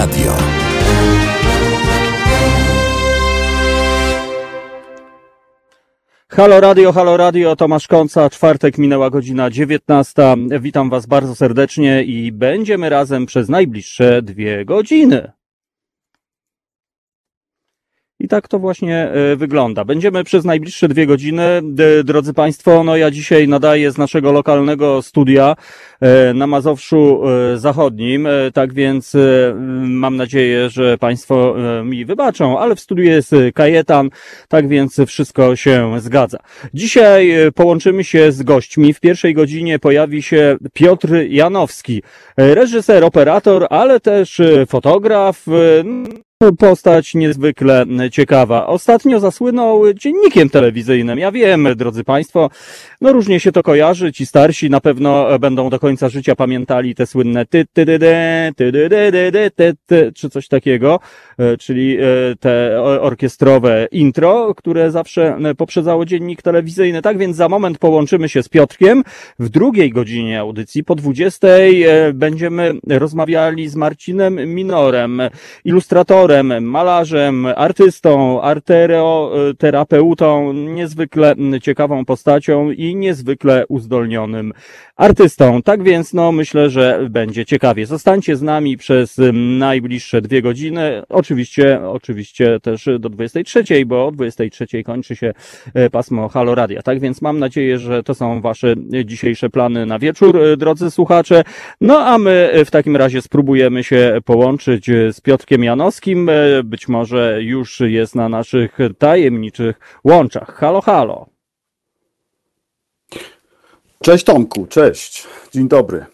Radio. Halo Radio, halo Radio, Tomasz Konca, czwartek minęła godzina 19. Witam Was bardzo serdecznie i będziemy razem przez najbliższe dwie godziny. I tak to właśnie e, wygląda. Będziemy przez najbliższe dwie godziny, drodzy Państwo, no ja dzisiaj nadaję z naszego lokalnego studia na Mazowszu e, Zachodnim, tak więc mam nadzieję, że Państwo mi wybaczą, ale w studiu jest Kajetan, tak więc wszystko się zgadza. Dzisiaj połączymy się z gośćmi. W pierwszej godzinie pojawi się Piotr Janowski, reżyser, operator, ale też fotograf, Postać niezwykle ciekawa. Ostatnio zasłynął dziennikiem telewizyjnym. Ja wiem, drodzy Państwo, no różnie się to kojarzy. Ci starsi na pewno będą do końca życia pamiętali te słynne ty, ty, ty, ty, ty, ty, ty, ty, ty, czy coś takiego, czyli te orkiestrowe intro, które zawsze poprzedzało dziennik telewizyjny. Tak więc za moment połączymy się z Piotrkiem. W drugiej godzinie audycji po 20 będziemy rozmawiali z Marcinem Minorem, ilustratorem, malarzem, artystą, arterioterapeutą, niezwykle ciekawą postacią i niezwykle uzdolnionym artystą. Tak więc, no, myślę, że będzie ciekawie. Zostańcie z nami przez najbliższe dwie godziny. Oczywiście, oczywiście też do 23, bo o 23 kończy się e, pasmo Halo Radia. Tak więc mam nadzieję, że to są wasze dzisiejsze plany na wieczór, e, drodzy słuchacze. No, a my w takim razie spróbujemy się połączyć z Piotrkiem Janowskim, E, być może już jest na naszych tajemniczych łączach. Halo, halo. Cześć Tomku, cześć. Dzień dobry.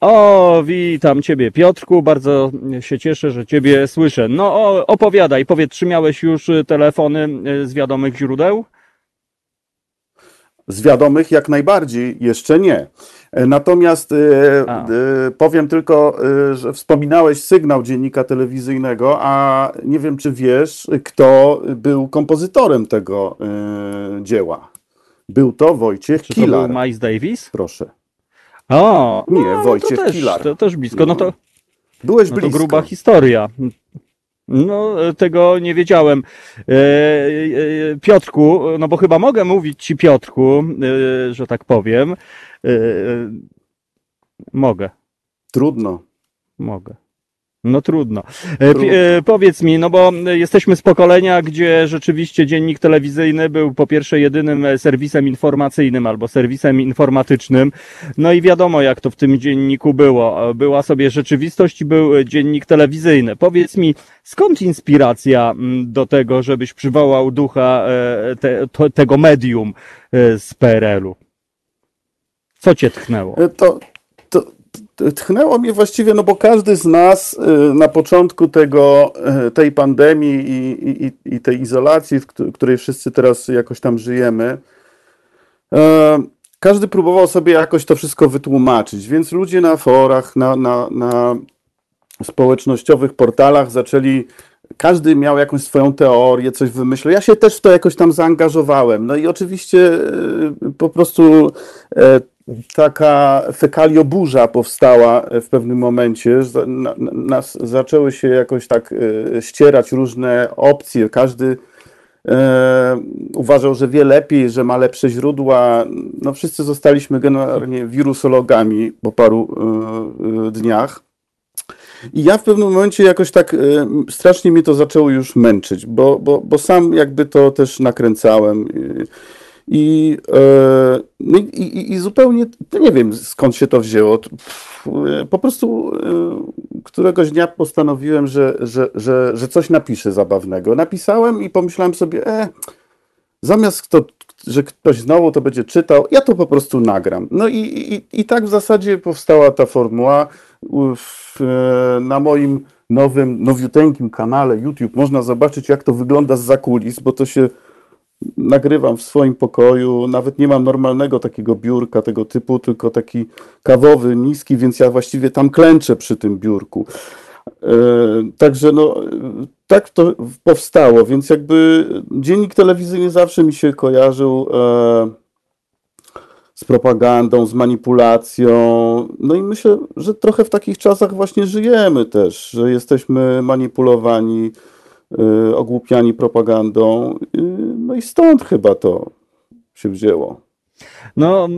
O, witam Ciebie Piotrku, bardzo się cieszę, że Ciebie słyszę. No opowiadaj, powiedz, czy miałeś już telefony e, z wiadomych źródeł? Z wiadomych jak najbardziej, jeszcze nie. E, natomiast a. E, powiem tylko, że wspominałeś sygnał dziennika telewizyjnego, a nie wiem, czy wiesz, kto był kompozytorem tego dzieła. Był to Wojciech czy Kilar. To był Miles Davis? Proszę. O, nie, no, Wojciech to też, Kilar. To też blisko. No to, Byłeś no blisko. To gruba historia. No, tego nie wiedziałem. E, e, Piotrku, no bo chyba mogę mówić ci Piotrku, e, że tak powiem. Mogę. Trudno. Mogę. No trudno. trudno. powiedz mi, no bo jesteśmy z pokolenia, gdzie rzeczywiście dziennik telewizyjny był po pierwsze jedynym serwisem informacyjnym albo serwisem informatycznym. No i wiadomo, jak to w tym dzienniku było. Była sobie rzeczywistość i był dziennik telewizyjny. Powiedz mi, skąd inspiracja do tego, żebyś przywołał ducha te, to, tego medium z PRL-u? Co cię tchnęło? To, tchnęło mnie właściwie, no bo każdy z nas y, na początku tego, y, tej pandemii i, i, i tej izolacji, w której wszyscy teraz jakoś tam żyjemy, e, każdy próbował sobie jakoś to wszystko wytłumaczyć, więc ludzie na forach, na, na, na społecznościowych portalach zaczęli każdy miał jakąś swoją teorię, coś wymyślał. Ja się też w to jakoś tam zaangażowałem. No i oczywiście y, po prostu taka fekalioburza powstała w pewnym momencie. Nas zaczęły się jakoś tak e, ścierać różne opcje. Każdy e, uważał, że wie lepiej, że ma lepsze źródła. No wszyscy zostaliśmy generalnie wirusologami po paru e, dniach. I ja w pewnym momencie jakoś tak strasznie mi to zaczęło już męczyć, bo, bo, bo sam jakby to też nakręcałem. I, e, no i, i, i, zupełnie nie wiem skąd się to wzięło. Po prostu e, któregoś dnia postanowiłem, że, że, że, że coś napiszę zabawnego. Napisałem i pomyślałem sobie, e, zamiast to, że ktoś znowu to będzie czytał, ja to po prostu nagram. No i, i, i tak w zasadzie powstała ta formuła. W, e, na moim nowym, nowiuteńkim kanale YouTube można zobaczyć, jak to wygląda z zakulis, bo to się nagrywam w swoim pokoju, nawet nie mam normalnego takiego biurka tego typu, tylko taki kawowy, niski, więc ja właściwie tam klęczę przy tym biurku. E, także no, tak to powstało, więc jakby dziennik telewizyjny zawsze mi się kojarzył e, z propagandą, z manipulacją. No i myślę, że trochę w takich czasach właśnie żyjemy też, że jesteśmy manipulowani, ogłupiani propagandą. Y, no i stąd chyba to się wzięło. No,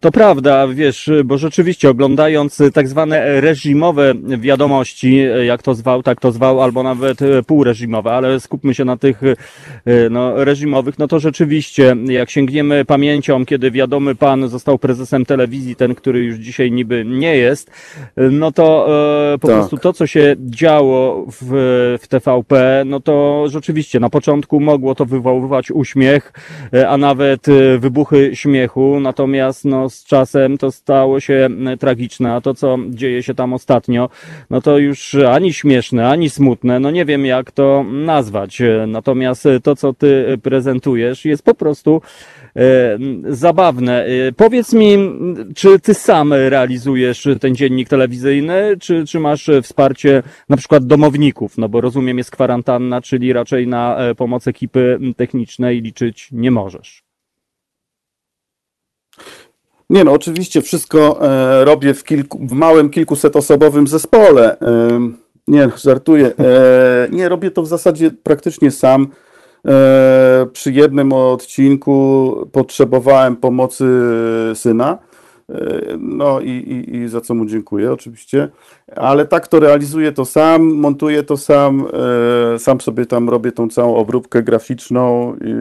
to prawda, wiesz, bo rzeczywiście oglądając tak zwane reżimowe wiadomości, jak to zwał, tak to zwał, albo nawet półreżimowe, ale skupmy się na tych no, reżimowych, no to rzeczywiście, jak sięgniemy pamięcią, kiedy wiadomy pan został prezesem telewizji, ten, który już dzisiaj niby nie jest, no to e, po Tak. prostu to, co się działo w, w TVP, no to rzeczywiście na początku mogło to wywoływać uśmiech, e, a nawet e, wybuchy śmiechu, natomiast no, z czasem to stało się tragiczne, a to, co dzieje się tam ostatnio, no to już ani śmieszne, ani smutne, no nie wiem jak to nazwać. Natomiast to, co ty prezentujesz, jest po prostu e, zabawne. E, Powiedz mi, czy ty sam realizujesz ten dziennik telewizyjny, czy, czy masz wsparcie na przykład domowników? No bo rozumiem, jest kwarantanna, czyli raczej na e, pomoc ekipy technicznej liczyć nie możesz. Nie no, oczywiście wszystko e, robię w, kilku, w małym, kilkusetosobowym zespole. E, nie, żartuję. E, nie, robię to w zasadzie praktycznie sam. Przy jednym odcinku potrzebowałem pomocy syna. No i, i, i za co mu dziękuję oczywiście. Ale tak to realizuję to sam, montuję to sam, sam sobie tam robię tą całą obróbkę graficzną i,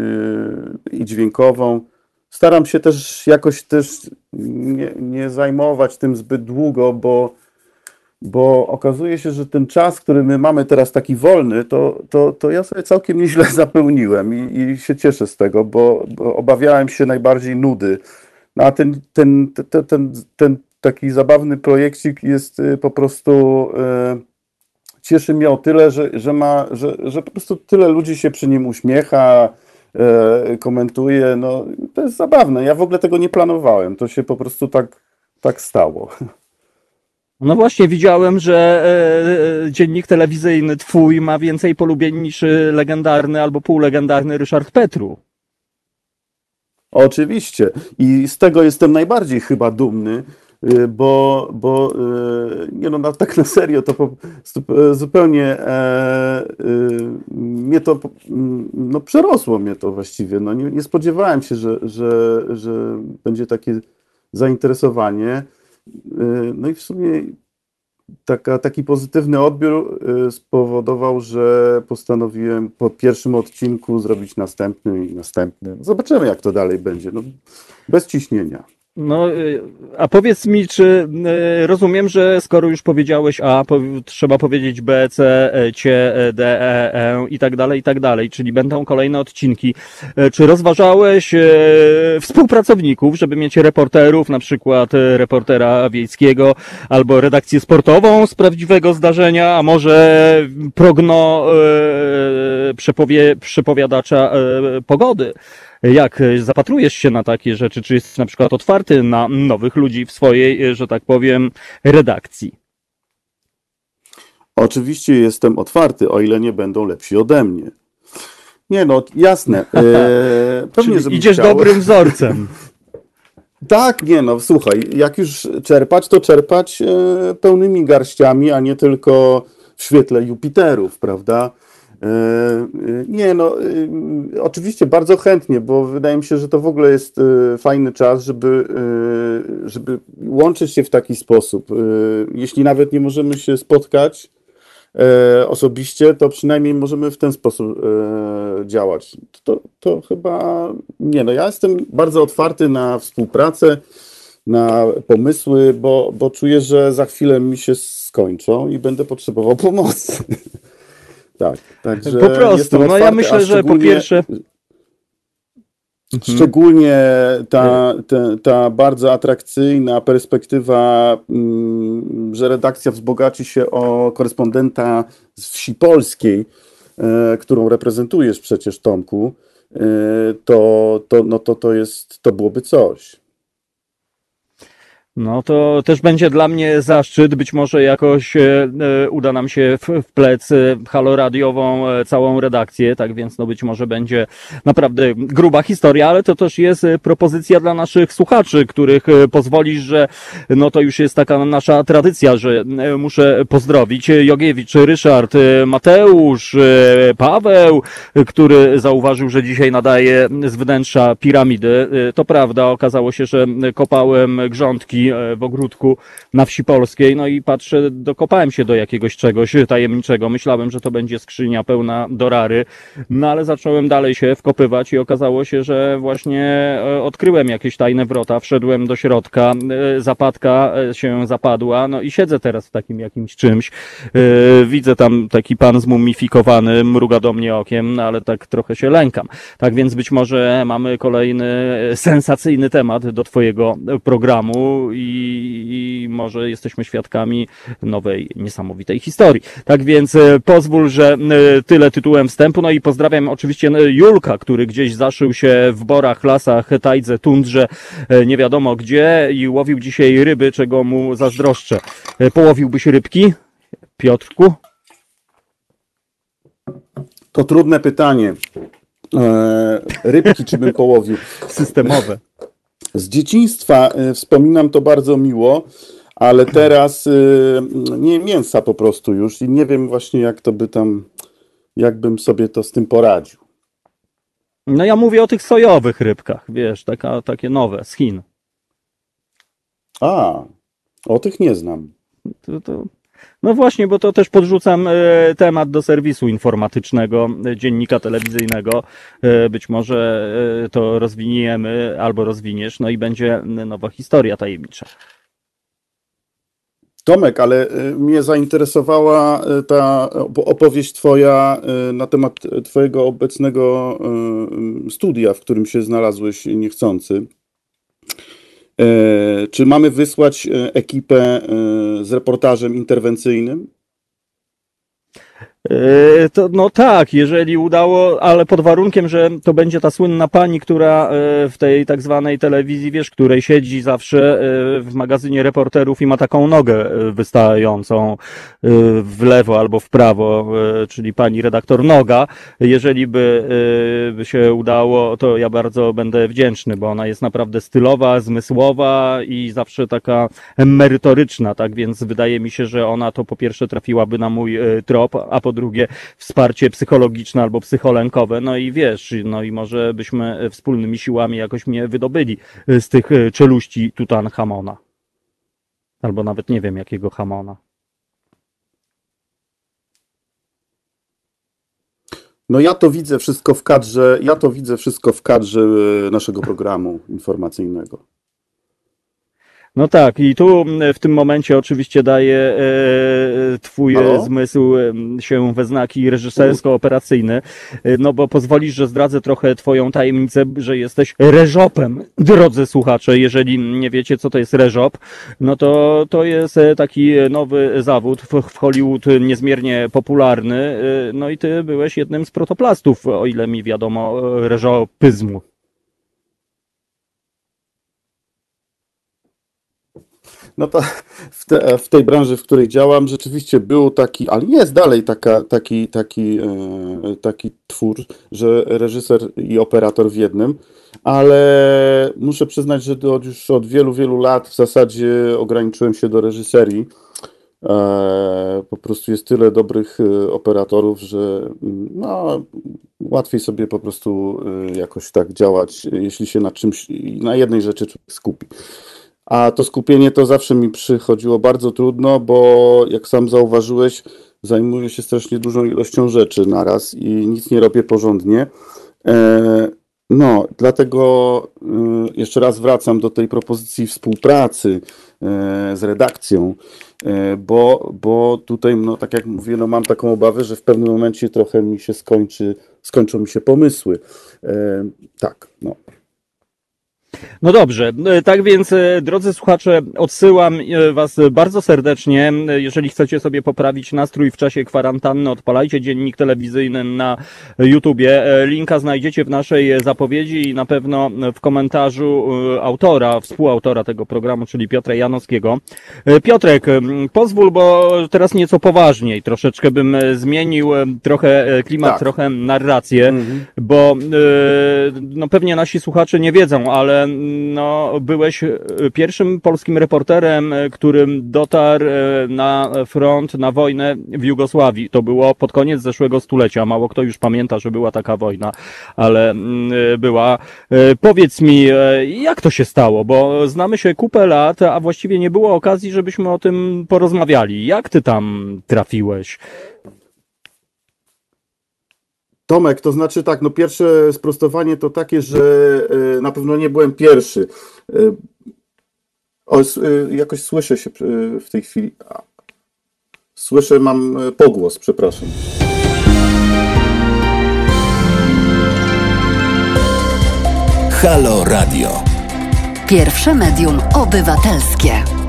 i dźwiękową. Staram się też jakoś też nie, nie zajmować tym zbyt długo, bo, bo okazuje się, że ten czas, który my mamy teraz taki wolny, to, to, to ja sobie całkiem nieźle zapełniłem i, i się cieszę z tego, bo, bo obawiałem się najbardziej nudy. No a ten, ten, ten, ten, ten taki zabawny projekcik jest y, po prostu e, cieszy mnie o tyle, że, że, ma, że, że po prostu tyle ludzi się przy nim uśmiecha, komentuje. No, to jest zabawne. Ja w ogóle tego nie planowałem. To się po prostu tak, tak stało. No właśnie, widziałem, że e, e, dziennik telewizyjny twój ma więcej polubień niż e, legendarny albo półlegendarny Ryszard Petru. Oczywiście. I z tego jestem najbardziej chyba dumny, bo, bo y, nie no, na, tak na serio, to po, stu- zupełnie e, y, mnie to mm, no, przerosło mnie to właściwie. No, nie, nie spodziewałem się, że, że, że będzie takie zainteresowanie. Y, No i w sumie taka, taki pozytywny odbiór y, spowodował, że postanowiłem po pierwszym odcinku zrobić następny i następny. Zobaczymy, jak to dalej będzie. No, bez ciśnienia. No, y, a powiedz mi, czy y, rozumiem, że skoro już powiedziałeś A, po, trzeba powiedzieć B, C, e, C, e, D, E, E i tak dalej, i tak dalej, czyli będą kolejne odcinki. E, Czy rozważałeś współpracowników, żeby mieć reporterów, na przykład reportera wiejskiego albo redakcję sportową z prawdziwego zdarzenia, a może progno przepowie, przepowiadacza e, pogody? Jak e, zapatrujesz się na takie rzeczy? Czy jesteś na przykład otwarty na nowych ludzi w swojej, e, że tak powiem, redakcji? Oczywiście jestem otwarty, o ile nie będą lepsi ode mnie. Nie no, jasne. E, pewnie, Czyli idziesz chciał. dobrym wzorcem. Tak, nie no, słuchaj, jak już czerpać, to czerpać e, pełnymi garściami, a nie tylko w świetle Jupiterów, prawda? E, e, nie no, e, oczywiście bardzo chętnie, bo wydaje mi się, że to w ogóle jest e, fajny czas, żeby, e, żeby łączyć się w taki sposób. Jeśli nawet nie możemy się spotkać e, osobiście, to przynajmniej możemy w ten sposób działać. To, to chyba nie no, ja jestem bardzo otwarty na współpracę, na pomysły, bo, bo czuję, że za chwilę mi się skończą i będę potrzebował pomocy. Tak, także Po prostu. No ja myślę, że po pierwsze. Szczególnie ta, ta, ta bardzo atrakcyjna perspektywa, mm, że redakcja wzbogaci się o korespondenta z wsi polskiej, e, którą reprezentujesz przecież, Tomku, e, to, to, no to, to, jest, to byłoby coś. No to też będzie dla mnie zaszczyt, być może jakoś e, e, uda nam się w, w plec e, haloradiową e, całą redakcję, tak więc no być może będzie naprawdę gruba historia, ale to też jest propozycja dla naszych słuchaczy, których pozwolisz, że no to już jest taka nasza tradycja, że muszę pozdrowić Jogiewicz, Ryszard, Mateusz, Paweł, który zauważył, że dzisiaj nadaje z wnętrza piramidy. To prawda, okazało się, że kopałem grządki e, w ogródku na wsi polskiej, no i patrzę, dokopałem się do jakiegoś czegoś tajemniczego. Myślałem, że to będzie skrzynia pełna dorary, no ale zacząłem dalej się wkopywać i okazało się, że właśnie e, odkryłem jakieś tajne wrota, wszedłem do środka, e, zapadka się zapadła, no i siedzę teraz w takim jakimś czymś. Widzę tam taki pan zmumifikowany, mruga do mnie okiem, no ale tak trochę się lękam. Tak więc być może mamy kolejny sensacyjny temat do Twojego programu i, i może jesteśmy świadkami nowej, niesamowitej historii. Tak więc e, pozwól, że e, tyle tytułem wstępu. No i pozdrawiam oczywiście e, Julka, który gdzieś zaszył się w borach, lasach, tajdze, tundrze, nie wiadomo gdzie i łowił dzisiaj ryby, czego mu zazdroszczę. Połowiłbyś rybki, Piotrku? To trudne pytanie. E, rybki, czy bym połowił? Systemowe. Z dzieciństwa e, wspominam to bardzo miło, ale teraz e, nie mięsa po prostu już i nie wiem właśnie jak to by tam, jakbym sobie to z tym poradził. No ja mówię o tych sojowych rybkach, wiesz, taka, takie nowe, z Chin. A, o tych nie znam. To, to... No właśnie, bo to też podrzucam e, temat do serwisu informatycznego, e, dziennika telewizyjnego. E, być może to rozwiniemy albo rozwiniesz, no i będzie nowa historia tajemnicza. Tomek, ale mnie zainteresowała ta op- opowieść Twoja na temat Twojego obecnego studia, w którym się znalazłeś niechcący. E, Czy mamy wysłać e, ekipę e, z reportażem interwencyjnym? E, To, no tak, jeżeli udało, ale pod warunkiem, że to będzie ta słynna pani, która e, w tej tak zwanej telewizji, wiesz, której siedzi zawsze e, w magazynie reporterów i ma taką nogę wystającą w lewo albo w prawo, czyli pani redaktor Noga. Jeżeli by, by się udało, to ja bardzo będę wdzięczny, bo ona jest naprawdę stylowa, zmysłowa i zawsze taka merytoryczna, tak więc wydaje mi się, że ona to po pierwsze trafiłaby na mój trop, a po drugie wsparcie psychologiczne albo psycholękowe, no i wiesz, no i może byśmy wspólnymi siłami jakoś mnie wydobyli e, z tych e, czeluści Tutanchamona. Albo nawet nie wiem jakiego Hamona. No ja to widzę wszystko w kadrze, ja to widzę wszystko w kadrze e, naszego programu informacyjnego. No tak, i tu m, w tym momencie oczywiście daje e, twój Halo? e, zmysł em, się we znaki reżysersko-operacyjny, e, no bo pozwolisz, że zdradzę trochę twoją tajemnicę, że jesteś reżopem, drodzy słuchacze. Jeżeli nie wiecie, co to jest reżop, no to to jest e, taki nowy zawód w, Hollywood niezmiernie popularny, no i ty byłeś jednym z protoplastów, o ile mi wiadomo, reżopyzmu. No to w, te, w tej branży, w której działam, rzeczywiście był taki, ale jest dalej taka, taki, taki, e, taki twór, że reżyser i operator w jednym, ale muszę przyznać, że od, już od wielu, wielu lat w zasadzie ograniczyłem się do reżyserii. E, po prostu jest tyle dobrych e, operatorów, że no, łatwiej sobie po prostu e, jakoś tak działać, jeśli się na czymś, na jednej rzeczy skupi. A to skupienie to zawsze mi przychodziło bardzo trudno, bo jak sam zauważyłeś, zajmuję się strasznie dużą ilością rzeczy naraz i nic nie robię porządnie. E, No, dlatego y, jeszcze raz wracam do tej propozycji współpracy e, z redakcją, e, bo, bo tutaj, no, tak jak mówię, no, mam taką obawę, że w pewnym momencie trochę mi się skończy, skończą mi się pomysły. E, Tak, no. No dobrze, e, tak więc e, drodzy słuchacze, odsyłam e, Was bardzo serdecznie. Jeżeli chcecie sobie poprawić nastrój w czasie kwarantanny, odpalajcie dziennik telewizyjny na YouTubie. Linka znajdziecie w naszej zapowiedzi i na pewno w komentarzu autora, współautora tego programu, czyli Piotra Janowskiego. Piotrek, pozwól, bo teraz nieco poważniej, troszeczkę bym zmienił trochę klimat, Tak. trochę narrację Mhm. bo no pewnie nasi słuchacze nie wiedzą, ale no, byłeś y, pierwszym polskim reporterem, y, którym dotarł y, na front, na wojnę w Jugosławii. To było pod koniec zeszłego stulecia. Mało kto już pamięta, że była taka wojna, ale y, była. Powiedz mi, jak to się stało? Bo znamy się kupę lat, a właściwie nie było okazji, żebyśmy o tym porozmawiali. Jak ty tam trafiłeś? Tomek, to znaczy tak, no pierwsze sprostowanie to takie, że e, na pewno nie byłem pierwszy. E, O, e, jakoś słyszę się w tej chwili. Słyszę, mam pogłos, przepraszam. Halo Radio. Pierwsze medium obywatelskie.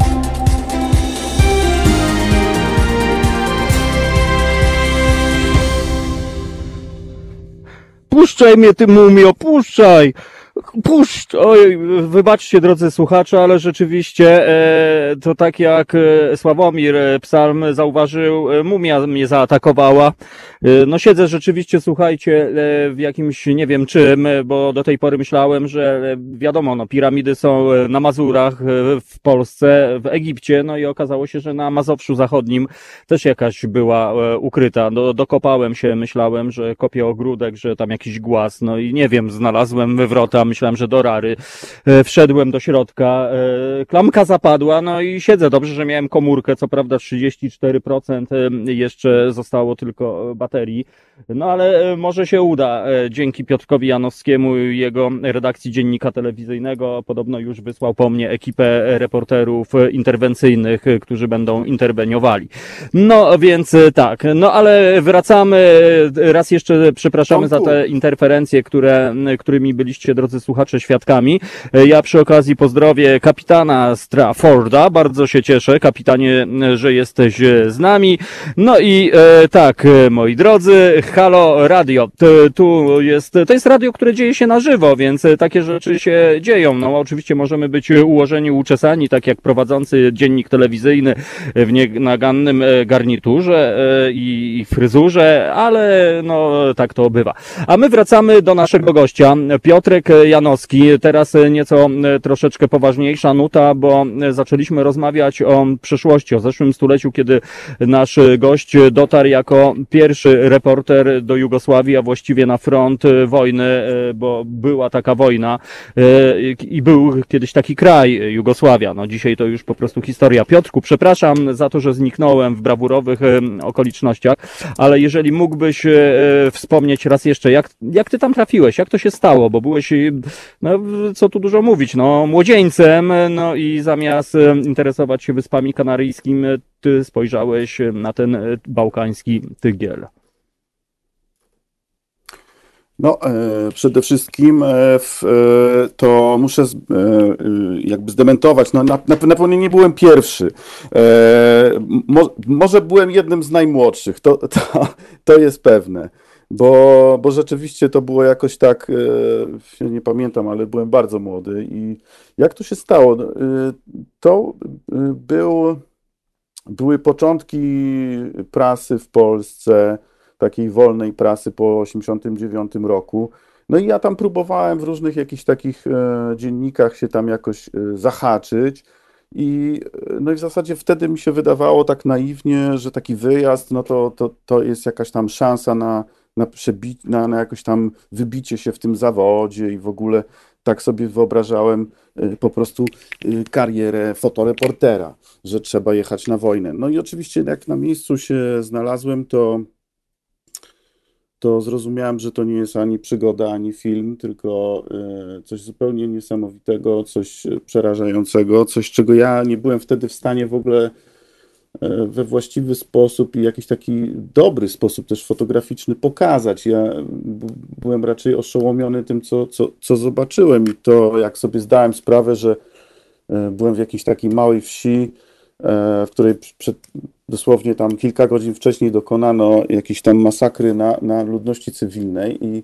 Puszczaj mnie, ty mumio, puszczaj! Puszcz! Oj, wybaczcie, drodzy słuchacze, ale rzeczywiście e, to tak jak e, Sławomir e, Psalm zauważył, e, mumia mnie zaatakowała. E, no siedzę rzeczywiście, słuchajcie, w jakimś nie wiem czym, bo do tej pory myślałem, że wiadomo, no piramidy są na Mazurach, w Polsce, w Egipcie, no i okazało się, że na Mazowszu Zachodnim też jakaś była ukryta. Do, dokopałem się, myślałem, że kopię ogródek, że tam jakiś głaz, no i nie wiem, znalazłem wywrota, myślałem, że do rary. E, Wszedłem do środka, e, klamka zapadła, no i siedzę. Dobrze, że miałem komórkę, co prawda 34% e, jeszcze zostało tylko baterii. No ale może się uda. Dzięki Piotrkowi Janowskiemu i jego redakcji dziennika telewizyjnego. Podobno już wysłał po mnie ekipę reporterów interwencyjnych, którzy będą interweniowali. No więc tak, no ale wracamy. Raz jeszcze przepraszamy za te interferencje, które, którymi byliście, drodzy słuchacze, świadkami. E, Ja przy okazji pozdrowię kapitana Strafforda. Bardzo się cieszę, kapitanie, m, że jesteś e, z nami. No i e, tak, e, moi drodzy, Halo Radio. Tu jest, to jest radio, które dzieje się na żywo, więc e, takie rzeczy się dzieją. No oczywiście możemy być ułożeni, uczesani, tak jak prowadzący dziennik telewizyjny w nienagannym e, garniturze e, i fryzurze, ale no tak to bywa. A my wracamy do naszego gościa, Piotrek Janowski. Teraz e, nieco e, troszeczkę poważniejsza nuta, bo e, zaczęliśmy rozmawiać o przeszłości, o zeszłym stuleciu, kiedy nasz gość dotarł jako pierwszy reporter do Jugosławii, a właściwie na front wojny, bo była taka wojna i był kiedyś taki kraj, Jugosławia. No dzisiaj to już po prostu historia. Piotrku, przepraszam za to, że zniknąłem w brawurowych okolicznościach, ale jeżeli mógłbyś wspomnieć raz jeszcze, jak, jak ty tam trafiłeś, jak to się stało, bo byłeś, no co tu dużo mówić, no młodzieńcem, no i zamiast e, interesować się Wyspami Kanaryjskimi, e, ty spojrzałeś e, na ten bałkański tygiel. No, przede wszystkim to muszę jakby zdementować. No, na, na, na pewno nie byłem pierwszy. Mo, może byłem jednym z najmłodszych, to, to, to jest pewne. Bo, bo rzeczywiście to było jakoś tak, e, nie pamiętam, ale byłem bardzo młody. I jak to się stało? E, To e, był, były początki prasy w Polsce takiej wolnej prasy po 89 roku. No i ja tam próbowałem w różnych jakichś takich e, dziennikach się tam jakoś e, zahaczyć. I, e, no i w zasadzie wtedy mi się wydawało tak naiwnie, że taki wyjazd, no to, to, to jest jakaś tam szansa na, na, przebi- na, na jakoś tam wybicie się w tym zawodzie i w ogóle tak sobie wyobrażałem e, po prostu e, karierę fotoreportera, że trzeba jechać na wojnę. No i oczywiście jak na miejscu się znalazłem, to to zrozumiałem, że to nie jest ani przygoda, ani film, tylko e, coś zupełnie niesamowitego, coś przerażającego, coś, czego ja nie byłem wtedy w stanie w ogóle we właściwy sposób i jakiś taki dobry sposób też fotograficzny pokazać. Ja byłem raczej oszołomiony tym, co, co, co zobaczyłem i to, jak sobie zdałem sprawę, że e, byłem w jakiejś takiej małej wsi, e, w której przed, dosłownie tam kilka godzin wcześniej dokonano jakiejś tam masakry na, na ludności cywilnej i,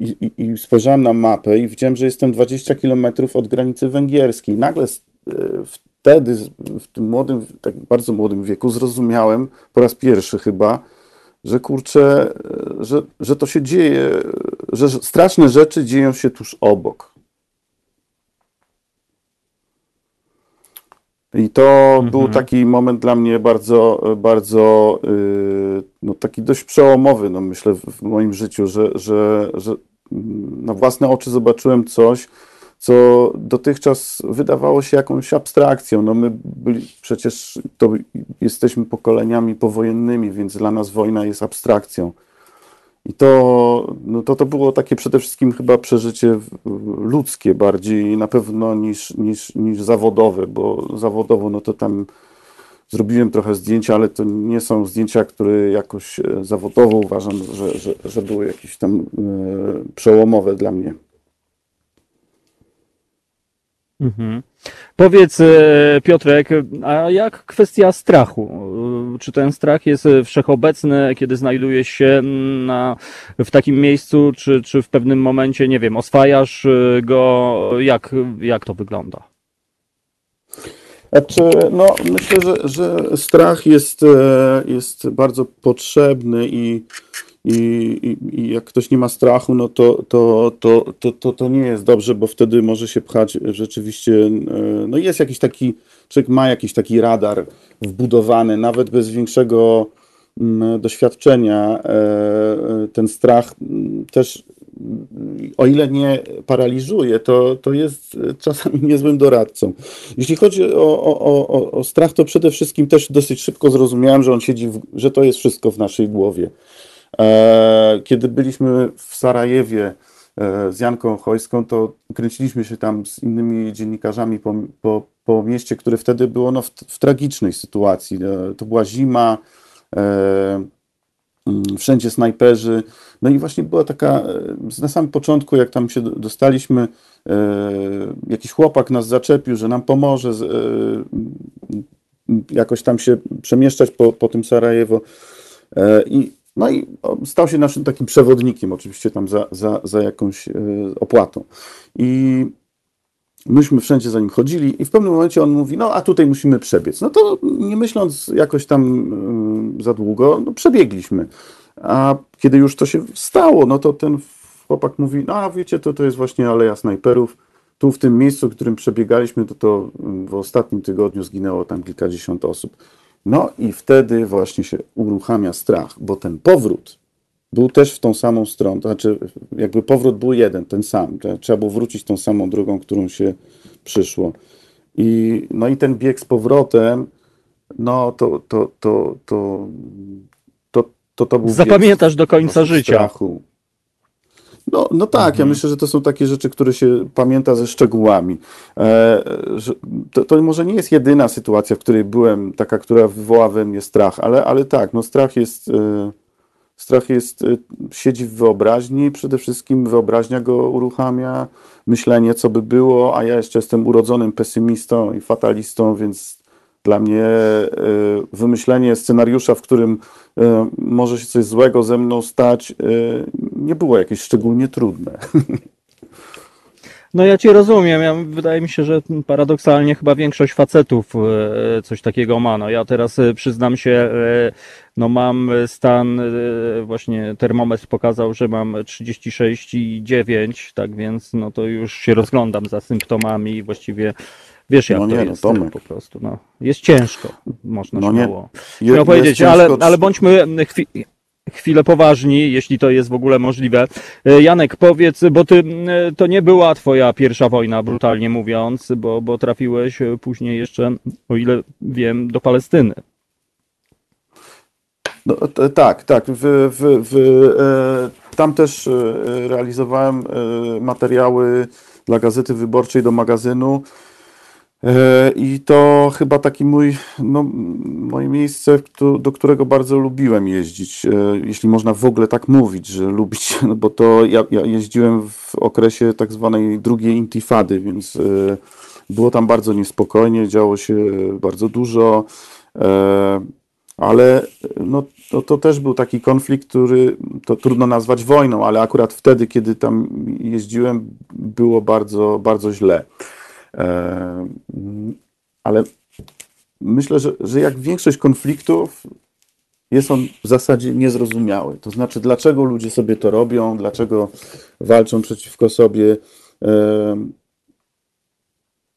i, i, i spojrzałem na mapę i widziałem, że jestem 20 kilometrów od granicy węgierskiej. Nagle e, wtedy, w tym młodym, tak bardzo młodym wieku zrozumiałem po raz pierwszy chyba, że kurczę, e, że, że to się dzieje, że straszne rzeczy dzieją się tuż obok. I to był taki moment dla mnie bardzo, bardzo, yy, no taki dość przełomowy, no myślę, w, w moim życiu, że, że, że mm, na własne oczy zobaczyłem coś, co dotychczas wydawało się jakąś abstrakcją. No my byli, przecież to jesteśmy pokoleniami powojennymi, więc dla nas wojna jest abstrakcją. I to, no to, to było takie przede wszystkim chyba przeżycie ludzkie bardziej na pewno niż, niż, niż zawodowe, bo zawodowo no to tam zrobiłem trochę zdjęcia, ale to nie są zdjęcia, które jakoś e, zawodowo uważam, że, że, że były jakieś tam e, przełomowe dla mnie. Mhm. Powiedz, e, Piotrek, a jak kwestia strachu? E, Czy ten strach jest e, wszechobecny, kiedy znajdujesz się na, w takim miejscu, czy, czy w pewnym momencie, nie wiem, oswajasz go? Jak, jak to wygląda? Znaczy, no, myślę, że, że strach jest, jest bardzo potrzebny i, i, i, jak ktoś nie ma strachu, no to, to, to, to, to, to nie jest dobrze, bo wtedy może się pchać rzeczywiście, e, no jest jakiś taki, człowiek ma jakiś taki radar wbudowany, nawet bez większego mm, doświadczenia, e, e, ten strach mm, też o ile nie paraliżuje, to, to jest czasami niezłym doradcą. Jeśli chodzi o, o, o, o strach, to przede wszystkim też dosyć szybko zrozumiałem, że on siedzi, w, że to jest wszystko w naszej głowie. E, Kiedy byliśmy w Sarajewie e, z Janką Chojską, to kręciliśmy się tam z innymi dziennikarzami po, po, po mieście, które wtedy było no, w, w tragicznej sytuacji. E, To była zima, mm, wszędzie snajperzy. No i właśnie była taka, na samym początku, jak tam się do- dostaliśmy, jakiś chłopak nas zaczepił, że nam pomoże jakoś tam się przemieszczać po, po tym Sarajewo. I, no i stał się naszym takim przewodnikiem, oczywiście tam za, za, za jakąś e, opłatą. I myśmy wszędzie za nim chodzili i w pewnym momencie on mówi, no a tutaj musimy przebiec. No to nie myśląc jakoś tam y, za długo, no przebiegliśmy. A kiedy już to się stało, no to ten chłopak mówi, no a wiecie, to, to jest właśnie Aleja Snajperów. Tu w tym miejscu, w którym przebiegaliśmy, to, to w ostatnim tygodniu zginęło tam kilkadziesiąt osób. No i wtedy właśnie się uruchamia strach, bo ten powrót był też w tą samą stronę, to znaczy jakby powrót był jeden, ten sam. Trzeba było wrócić tą samą drogą, którą się przyszło. I, no i ten bieg z powrotem, no to to, to, to, to, to, to był Zapamiętasz do końca życia. strachu. No, no tak, ja myślę, że to są takie rzeczy, które się pamięta ze szczegółami. E, to, to może nie jest jedyna sytuacja, w której byłem, taka, która wywoła we mnie strach, ale, ale tak, no strach jest, e, strach jest, e, siedzi w wyobraźni, przede wszystkim wyobraźnia go uruchamia, myślenie, co by było, a ja jeszcze jestem urodzonym pesymistą i fatalistą, więc dla mnie e, wymyślenie scenariusza, w którym e, może się coś złego ze mną stać, e, nie było jakieś szczególnie trudne. No ja cię rozumiem. Ja, wydaje mi się, że paradoksalnie chyba większość facetów coś takiego ma. No ja teraz przyznam się, no mam stan, właśnie termometr pokazał, że mam 36,9, tak więc no to już się rozglądam za symptomami właściwie wiesz jak No to nie, no, jest Tomek. po prostu. No, jest ciężko, można No nie. Je- śmiało powiedzieć, ale, ciężko- ale bądźmy chwi chwilę poważni, jeśli to jest w ogóle możliwe. E, Janek, powiedz, bo ty, e, to nie była twoja pierwsza wojna, brutalnie mówiąc, bo, bo trafiłeś e, później jeszcze, o ile wiem, do Palestyny. No, t- tak, tak. W, w, w, e, tam też e, realizowałem e, materiały dla Gazety Wyborczej do magazynu. E, I to chyba taki mój, no, moje miejsce, do którego bardzo lubiłem jeździć, e, jeśli można w ogóle tak mówić, że lubić, no bo to ja, ja jeździłem w okresie tak zwanej drugiej intifady, więc e, było tam bardzo niespokojnie, działo się bardzo dużo, ale no, to, to też był taki konflikt, który to trudno nazwać wojną, ale akurat wtedy, kiedy tam jeździłem, było bardzo, bardzo źle. Ale myślę, że, że jak większość konfliktów, jest on w zasadzie niezrozumiały. To znaczy, dlaczego ludzie sobie to robią, dlaczego walczą przeciwko sobie.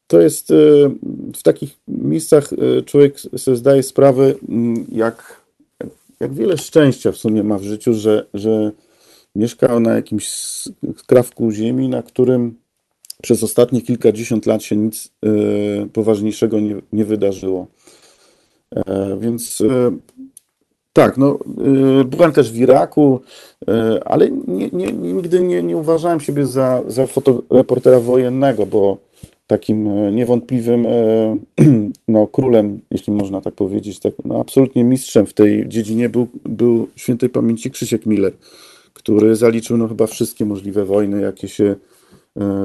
To jest e, w takich miejscach e, człowiek sobie zdaje sprawę, mm, jak, jak wiele szczęścia w sumie ma w życiu, że, że mieszka na jakimś skrawku ziemi, na którym przez ostatnie kilkadziesiąt lat się nic e, poważniejszego nie, nie wydarzyło. E, Więc e, tak, no, byłem też w Iraku, ale nie, nie, nigdy nie, nie uważałem siebie za, za fotoreportera wojennego, bo takim niewątpliwym no, królem, jeśli można tak powiedzieć, tak, no, absolutnie mistrzem w tej dziedzinie był, był świętej pamięci Krzysiek Miller, który zaliczył no, chyba wszystkie możliwe wojny, jakie się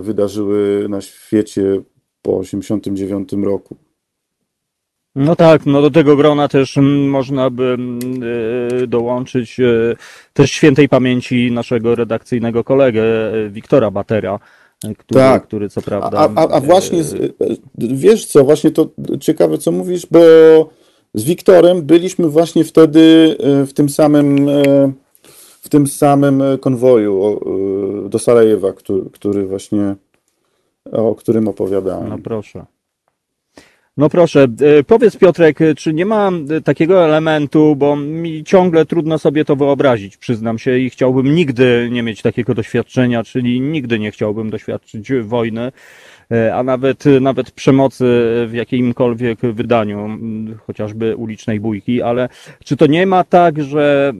wydarzyły na świecie po 1989 roku. No tak, no do tego grona też mm, można by mm, e, dołączyć e, też świętej pamięci naszego redakcyjnego kolegę e, Wiktora Batera, e, który, Tak. który co A, prawda. a, a właśnie, z- e, wiesz co, właśnie to ciekawe, co mówisz, bo z Wiktorem byliśmy właśnie wtedy e, w tym samym, e, w tym samym e, konwoju e, do Sarajewa, który, który właśnie, o którym opowiadałem. No proszę. No proszę, e, powiedz Piotrek, czy nie ma takiego elementu, bo mi ciągle trudno sobie to wyobrazić, przyznam się, i chciałbym nigdy nie mieć takiego doświadczenia, czyli nigdy nie chciałbym doświadczyć wojny, a nawet, nawet przemocy w jakimkolwiek wydaniu, chociażby ulicznej bójki, ale czy to nie ma tak, że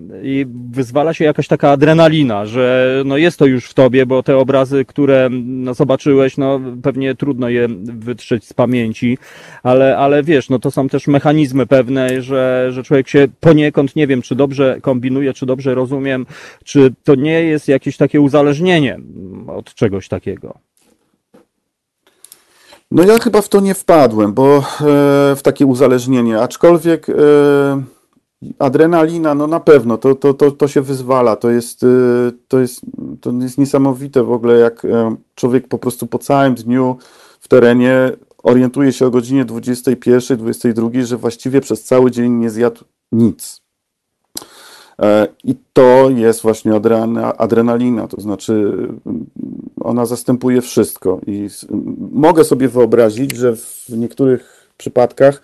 wyzwala się jakaś taka adrenalina, że no jest to już w tobie, bo te obrazy, które no zobaczyłeś, no pewnie trudno je wytrzeć z pamięci, ale, ale wiesz, no to są też mechanizmy pewne, że, że człowiek się poniekąd, nie wiem, czy dobrze kombinuje, czy dobrze rozumiem, czy to nie jest jakieś takie uzależnienie od czegoś takiego. No ja chyba w to nie wpadłem, bo e, w takie uzależnienie, aczkolwiek e, adrenalina, no na pewno, to, to, to, to się wyzwala, to jest, e, to jest, to jest niesamowite w ogóle, jak człowiek po prostu po całym dniu w terenie orientuje się o godzinie 21, 22, że właściwie przez cały dzień nie zjadł nic. E, I to jest właśnie adrena, adrenalina, to znaczy mm, ona zastępuje wszystko. I s- m, mogę sobie wyobrazić, że w niektórych przypadkach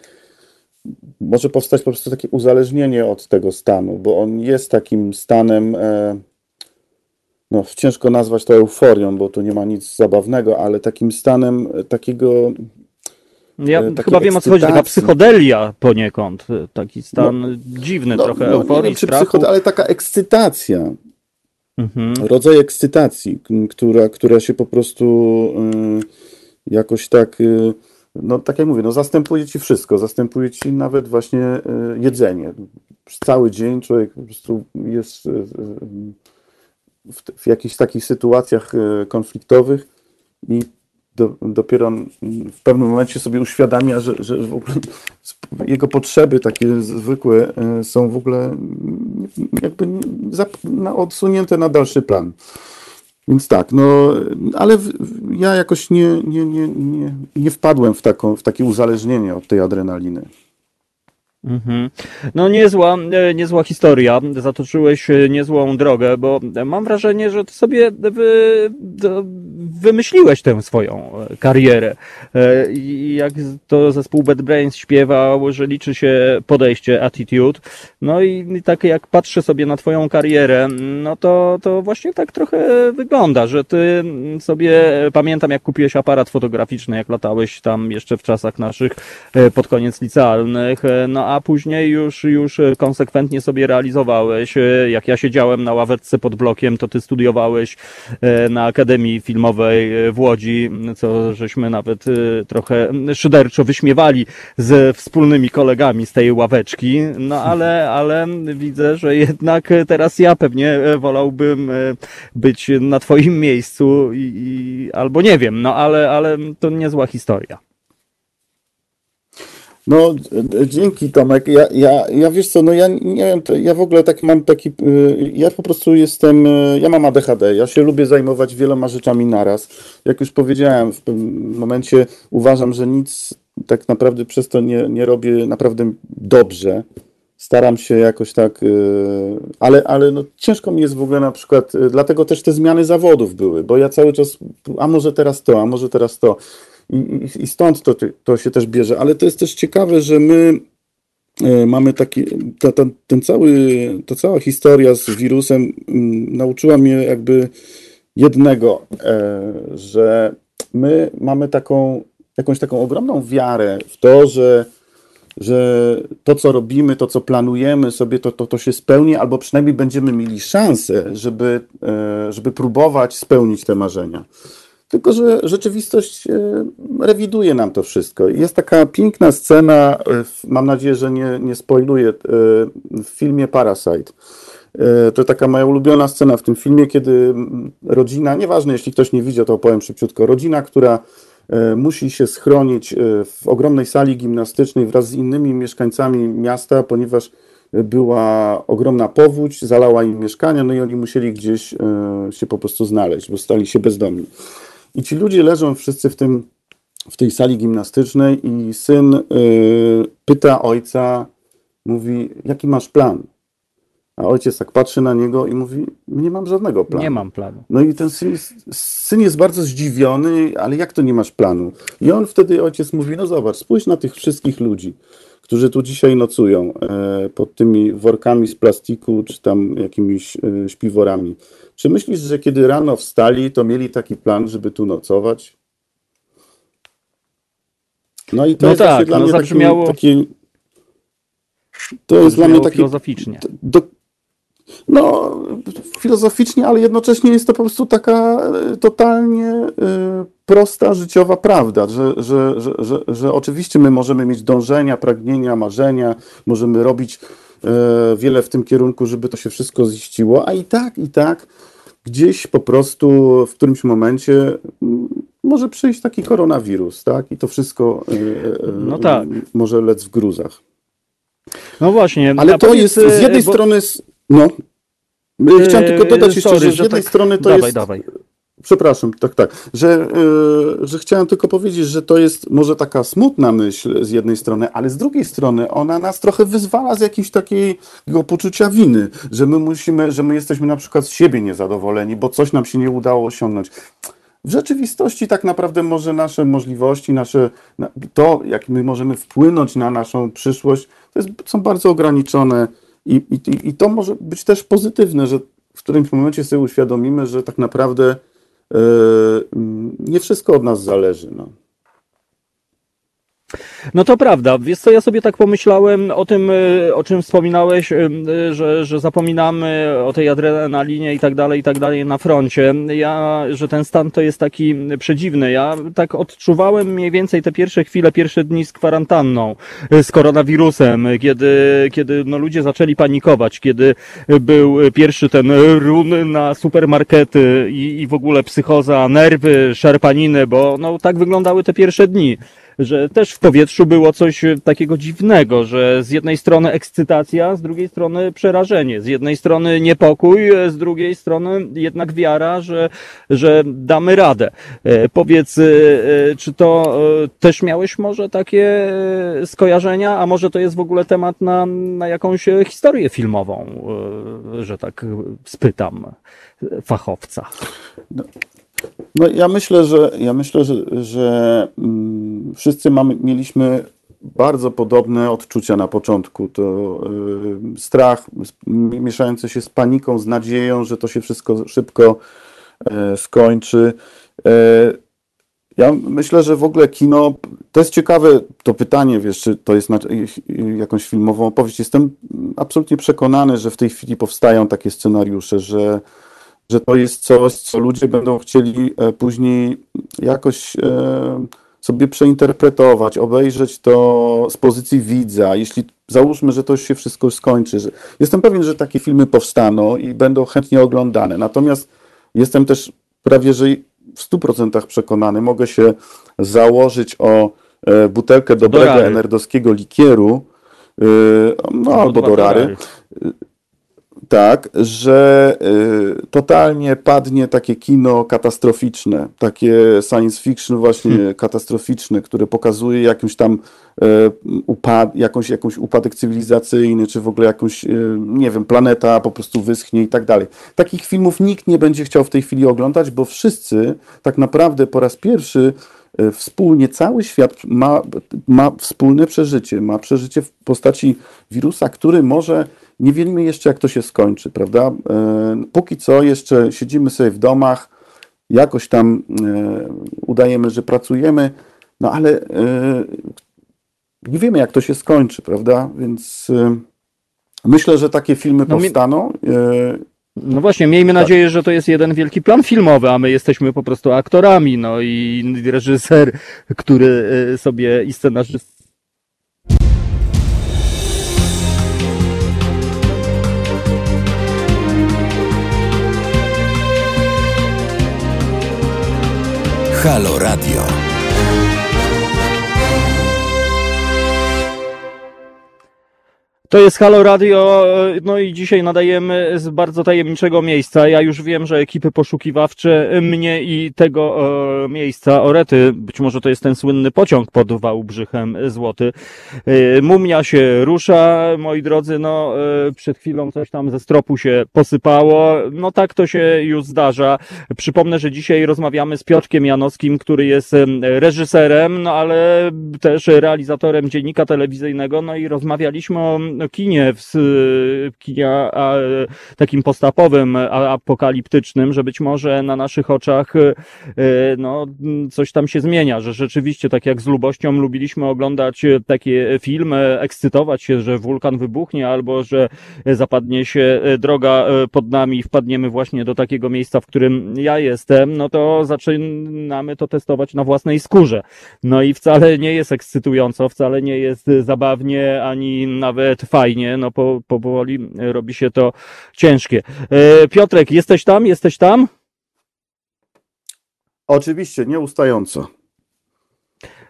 może powstać po prostu takie uzależnienie od tego stanu, bo on jest takim stanem, e, no ciężko nazwać to euforią, bo tu nie ma nic zabawnego, ale takim stanem takiego Ja E, chyba wiem o co chodzi, taka psychodelia poniekąd, e, taki stan dziwny, no, trochę no, nie euforii, wiem, czy psychod, ale taka ekscytacja. Mhm. rodzaj ekscytacji, która, która się po prostu y, jakoś tak, y, no tak jak mówię, no zastępuje ci wszystko, zastępuje ci nawet właśnie y, jedzenie. Przez cały dzień człowiek po prostu jest y, y, w, w jakichś takich sytuacjach y, konfliktowych i do, dopiero w pewnym momencie sobie uświadamia, że, że w ogóle jego potrzeby takie zwykłe y, są w ogóle mm, jakby na- odsunięte na dalszy plan. Więc tak, no, ale w- ja jakoś nie, nie, nie, nie, nie wpadłem w, taką, w takie uzależnienie od tej adrenaliny. Mhm. No niezła, e, niezła historia. Zatoczyłeś e, niezłą drogę, bo mam wrażenie, że ty sobie wy, wymyśliłeś tę swoją e, karierę. E, I jak to zespół Bad Brains śpiewał, że liczy się podejście, attitude. No i tak jak patrzę sobie na twoją karierę, no to, to właśnie tak trochę wygląda, że ty sobie, e, pamiętam jak kupiłeś aparat fotograficzny, jak latałeś tam jeszcze w czasach naszych e, pod koniec licealnych, e, no a później już, już e, konsekwentnie sobie realizowałeś. E, Jak ja siedziałem na ławeczce pod blokiem, to ty studiowałeś e, na Akademii Filmowej w Łodzi, co żeśmy nawet trochę szyderczo wyśmiewali ze wspólnymi kolegami z tej ławeczki. No ale, ale widzę, że jednak teraz ja pewnie wolałbym być na twoim miejscu i, i albo nie wiem, no ale, ale to niezła historia. No, dzięki Tomek. Ja, ja, ja wiesz co, no ja nie wiem, ja w ogóle tak mam taki, y, ja po prostu jestem, y, ja mam ADHD, ja się lubię zajmować wieloma rzeczami naraz. Jak już powiedziałem, w pewnym momencie uważam, że nic tak naprawdę przez to nie, nie robię naprawdę dobrze. Staram się jakoś tak, y, ale, ale no ciężko mi jest w ogóle na przykład, dlatego też te zmiany zawodów były, bo ja cały czas, a może teraz to, a może teraz to. I, i stąd to, to się też bierze. Ale to jest też ciekawe, że my e, mamy taki, ta, ta, ten cały, ta cała historia z wirusem nauczyła mnie jakby jednego, e, że my mamy taką, jakąś taką ogromną wiarę w to, że, że to, co robimy, to, co planujemy sobie, to, to, to się spełni, albo przynajmniej będziemy mieli szansę, żeby, e, żeby próbować spełnić te marzenia. Tylko, że rzeczywistość e, rewiduje nam to wszystko. Jest taka piękna scena, e, mam nadzieję, że nie, nie spoiluję, e, w filmie Parasite. To taka moja ulubiona scena w tym filmie, kiedy rodzina, nieważne jeśli ktoś nie widział, to opowiem szybciutko, rodzina, która musi się schronić w ogromnej sali gimnastycznej wraz z innymi mieszkańcami miasta, ponieważ była ogromna powódź, zalała im mieszkania, no i oni musieli gdzieś się po prostu znaleźć, bo stali się bezdomni. I ci ludzie leżą wszyscy w, tym, w tej sali gimnastycznej i syn y, pyta ojca, mówi, jaki masz plan? A ojciec tak patrzy na niego i mówi, nie mam żadnego planu. Nie mam planu. No i ten syn jest, syn jest bardzo zdziwiony, ale jak to nie masz planu? I on wtedy, ojciec mówi, no zobacz, spójrz na tych wszystkich ludzi, którzy tu dzisiaj nocują e, pod tymi workami z plastiku, czy tam jakimiś e, śpiworami. Czy myślisz, że kiedy rano wstali, to mieli taki plan, żeby tu nocować? No i to no jest tak, dla no mnie zabrzmiało... taki, to jest dla mnie takie filozoficznie. Do, no, filozoficznie, ale jednocześnie jest to po prostu taka e, totalnie y, prosta życiowa prawda, że, że, że, że, oczywiście my możemy mieć dążenia, pragnienia, marzenia, możemy robić E, wiele w tym kierunku, żeby to się wszystko ziściło, a i tak, i tak gdzieś po prostu w którymś momencie mm, może przyjść taki koronawirus, tak? I to wszystko e, e, no tak. może lec w gruzach. No właśnie. Ale to jest z jednej bo... strony. No. Chciałem tylko dodać jeszcze, Sorry, że z jednej tak... strony to dawaj, jest. Dawaj. Przepraszam, tak, tak. Że, yy, że chciałem tylko powiedzieć, że to jest może taka smutna myśl z jednej strony, ale z drugiej strony ona nas trochę wyzwala z jakiegoś takiego poczucia winy, że my musimy, że my jesteśmy na przykład z siebie niezadowoleni, bo coś nam się nie udało osiągnąć. W rzeczywistości tak naprawdę może nasze możliwości, nasze, to jak my możemy wpłynąć na naszą przyszłość, to jest, są bardzo ograniczone i, i, i to może być też pozytywne, że w którymś momencie sobie uświadomimy, że tak naprawdę nie wszystko od nas zależy. No. No to prawda. Wiesz co, ja sobie tak pomyślałem o tym, e, o czym wspominałeś, e, że, że zapominamy o tej adrenalinie i tak dalej, i tak dalej na froncie. Ja, że ten stan to jest taki przedziwny. Ja tak odczuwałem mniej więcej te pierwsze chwile, pierwsze dni z kwarantanną, e, z koronawirusem, kiedy, kiedy no, ludzie zaczęli panikować, kiedy był pierwszy ten run na supermarkety i, i w ogóle psychoza, nerwy, szarpaniny, bo no tak wyglądały te pierwsze dni że też w powietrzu było coś e, takiego dziwnego, że z jednej strony ekscytacja, z drugiej strony przerażenie, z jednej strony niepokój, e, z drugiej strony jednak wiara, że, że damy radę. E, powiedz, czy to też miałeś może takie skojarzenia, a może to jest w ogóle temat na, na jakąś historię filmową, że tak spytam fachowca? No, no ja myślę, że ja myślę, że, że mm, wszyscy mamy, mieliśmy bardzo podobne odczucia na początku. To y, strach mieszający się z paniką, z nadzieją, że to się wszystko szybko y, skończy. Y, ja myślę, że w ogóle kino, to jest ciekawe to pytanie, wiesz, czy to jest na, jakąś filmową opowieść. Jestem absolutnie przekonany, że w tej chwili powstają takie scenariusze, że że to jest coś, co ludzie będą chcieli e, później jakoś e, sobie przeinterpretować, obejrzeć to z pozycji widza. Jeśli załóżmy, że to już się wszystko skończy, że jestem pewien, że takie filmy powstaną i będą chętnie oglądane. Natomiast jestem też prawie że w 100% przekonany, mogę się założyć o e, butelkę dobrego rary. enerdowskiego likieru, no albo dwa do rary, dolary. Tak, że y, totalnie padnie takie kino katastroficzne, takie science fiction właśnie Hmm. katastroficzne, które pokazuje jakąś tam e, upad, jakąś, jakąś upadek cywilizacyjny, czy w ogóle jakąś, e, nie wiem, planeta po prostu wyschnie i tak dalej. Takich filmów nikt nie będzie chciał w tej chwili oglądać, bo wszyscy tak naprawdę po raz pierwszy e, wspólnie cały świat ma, ma wspólne przeżycie, ma przeżycie w postaci wirusa, który może nie wiemy jeszcze, jak to się skończy, prawda? E, Póki co jeszcze siedzimy sobie w domach, jakoś tam e, udajemy, że pracujemy, no ale e, nie wiemy, jak to się skończy, prawda? Więc myślę, że takie filmy No mi- powstaną. e, No właśnie, miejmy Tak. nadzieję, że to jest jeden wielki plan filmowy, a my jesteśmy po prostu aktorami, no i reżyser, który sobie i scenarzysta Halo Radio. To jest Halo Radio, no i dzisiaj nadajemy z bardzo tajemniczego miejsca. Ja już wiem, że ekipy poszukiwawcze mnie i tego e, miejsca, Orety, być może to jest ten słynny pociąg pod Wałbrzychem Złoty. E, mumia się rusza, moi drodzy, no e, przed chwilą coś tam ze stropu się posypało. No tak to się już zdarza. Przypomnę, że dzisiaj rozmawiamy z Piotrkiem Janowskim, który jest em, reżyserem, no ale też realizatorem dziennika telewizyjnego, no i rozmawialiśmy o kinie, w, kinie a, takim postapowym, apokaliptycznym, że być może na naszych oczach e, no, coś tam się zmienia, że rzeczywiście, tak jak z lubością lubiliśmy oglądać e, takie filmy, ekscytować się, że wulkan wybuchnie, albo że zapadnie się e, droga pod nami i wpadniemy właśnie do takiego miejsca, w którym ja jestem, no to zaczynamy to testować na własnej skórze. No i wcale nie jest ekscytująco, wcale nie jest zabawnie, ani nawet fajnie, no po, powoli robi się to ciężkie. E, Piotrek, jesteś tam? Jesteś tam? Oczywiście, nieustająco.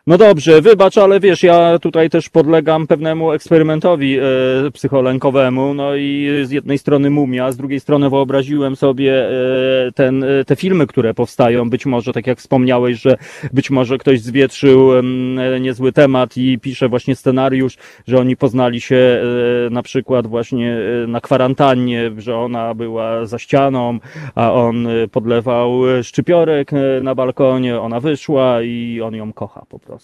No dobrze, wybacz, ale wiesz, ja tutaj też podlegam pewnemu eksperymentowi e, psycholękowemu, no i z jednej strony mumia, z drugiej strony wyobraziłem sobie e, ten, e, te filmy, które powstają, być może, tak jak wspomniałeś, że być może ktoś zwietrzył e, niezły temat i pisze właśnie scenariusz, że oni poznali się e, na przykład właśnie e, na kwarantannie, że ona była za ścianą, a on e, podlewał e, szczypiorek e, na balkonie, ona wyszła i on ją kocha po prostu.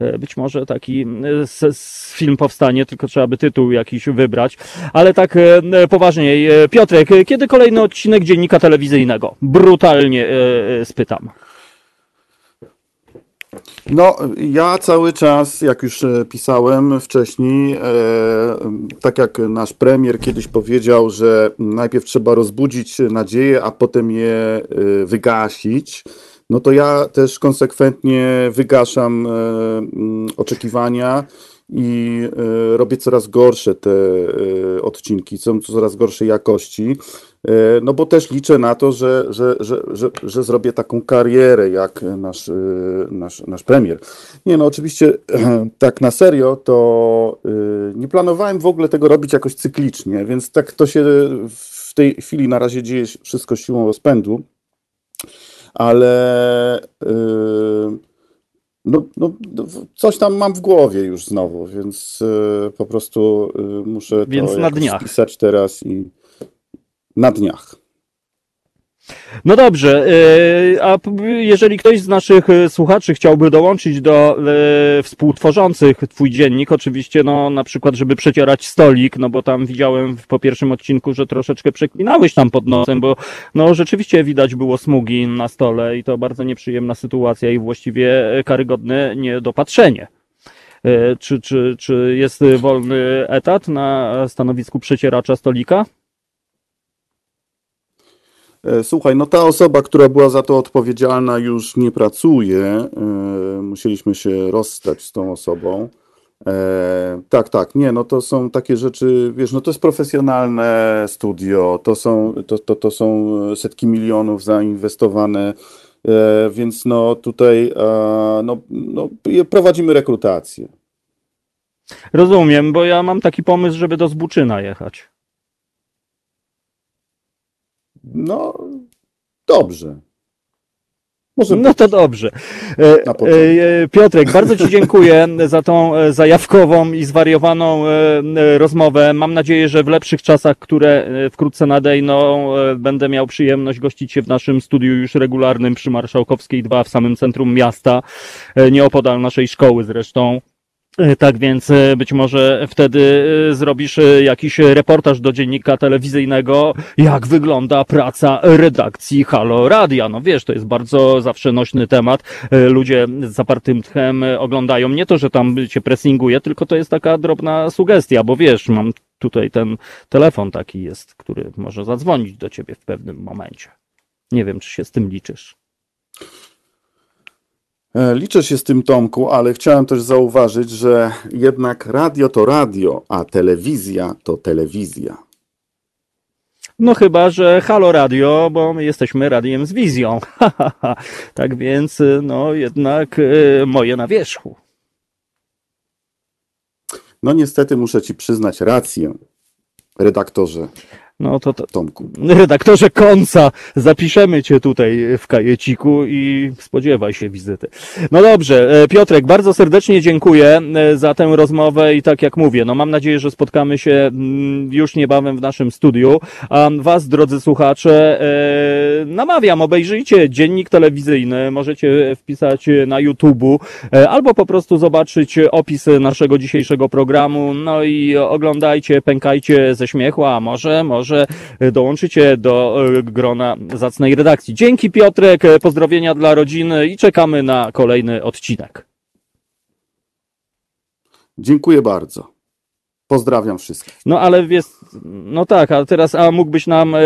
E, Być może taki film powstanie, tylko trzeba by tytuł jakiś wybrać. Ale tak e, e, poważniej, Piotrek, kiedy kolejny odcinek dziennika telewizyjnego? Brutalnie spytam. No, ja cały czas, jak już pisałem wcześniej, tak jak nasz premier kiedyś powiedział, że najpierw trzeba rozbudzić nadzieję, a potem je wygasić, no to ja też konsekwentnie wygaszam e, mm, oczekiwania i e, robię coraz gorsze te e, odcinki, są coraz gorszej jakości. No bo też liczę na to, że, że, że, że, zrobię taką karierę jak nasz, nasz, nasz premier. Nie no, oczywiście tak na serio to nie planowałem w ogóle tego robić jakoś cyklicznie, więc tak to się w tej chwili na razie dzieje wszystko siłą rozpędu, ale e, no, no, coś tam mam w głowie już znowu, więc e, po prostu e, muszę Więc to na dniach. spisać teraz i na dniach. No dobrze, e, a jeżeli ktoś z naszych e, słuchaczy chciałby dołączyć do e, współtworzących Twój dziennik, oczywiście, no na przykład, żeby przecierać stolik, no bo tam widziałem po pierwszym odcinku, że troszeczkę przeklinałeś tam pod nosem, bo no rzeczywiście widać było smugi na stole i to bardzo nieprzyjemna sytuacja i właściwie karygodne niedopatrzenie. Czy, czy, czy jest wolny etat na stanowisku przecieracza stolika? E, Słuchaj, no ta osoba, która była za to odpowiedzialna, już nie pracuje. E, Musieliśmy się rozstać z tą osobą. E, tak, tak, nie, no to są takie rzeczy, wiesz, no to jest profesjonalne studio, to są, to, to, to są setki milionów zainwestowane, więc no tutaj no, no, prowadzimy rekrutację. Rozumiem, bo ja mam taki pomysł, żeby do Zbuczyna jechać. No, dobrze. Może No to dobrze. E, początek. e, Piotrek, bardzo Ci dziękuję za tą e, zajawkową i zwariowaną e, e, rozmowę. Mam nadzieję, że w lepszych czasach, które e, wkrótce nadejdą, e, będę miał przyjemność gościć się w naszym studiu już regularnym przy Marszałkowskiej 2 w samym centrum miasta, e, nieopodal naszej szkoły zresztą. E, Tak więc e, być może wtedy e, zrobisz jakiś reportaż do dziennika telewizyjnego, jak wygląda praca redakcji Halo Radia. No wiesz, to jest bardzo zawsze nośny temat. Ludzie z zapartym tchem oglądają. Nie to, że tam cię pressinguje, tylko to jest taka drobna sugestia, bo wiesz, mam tutaj ten telefon taki jest, który może zadzwonić do ciebie w pewnym momencie. Nie wiem, czy się z tym liczysz. E, Liczę się z tym, Tomku, ale chciałem też zauważyć, że jednak radio to radio, a telewizja to telewizja. No chyba, że Halo Radio, bo my jesteśmy radiem z wizją. tak więc, y, no jednak y, moje na wierzchu. No niestety muszę ci przyznać rację, redaktorze No to, to Tomku. redaktorze Konca, zapiszemy cię tutaj w kajeciku i spodziewaj się wizyty. No dobrze, e, Piotrek, bardzo serdecznie dziękuję e, za tę rozmowę i tak jak mówię, no mam nadzieję, że spotkamy się mm, już niebawem w naszym studiu, a was, drodzy słuchacze, e, namawiam, obejrzyjcie dziennik telewizyjny, możecie wpisać na YouTube'u, albo po prostu zobaczyć opis naszego dzisiejszego programu, no i oglądajcie, pękajcie ze śmiechu, a może, może dołączycie do e, grona zacnej redakcji. Dzięki Piotrek, pozdrowienia dla rodziny i czekamy na kolejny odcinek. Dziękuję bardzo. Pozdrawiam wszystkich. No ale wiesz, no tak, a teraz a mógłbyś nam e,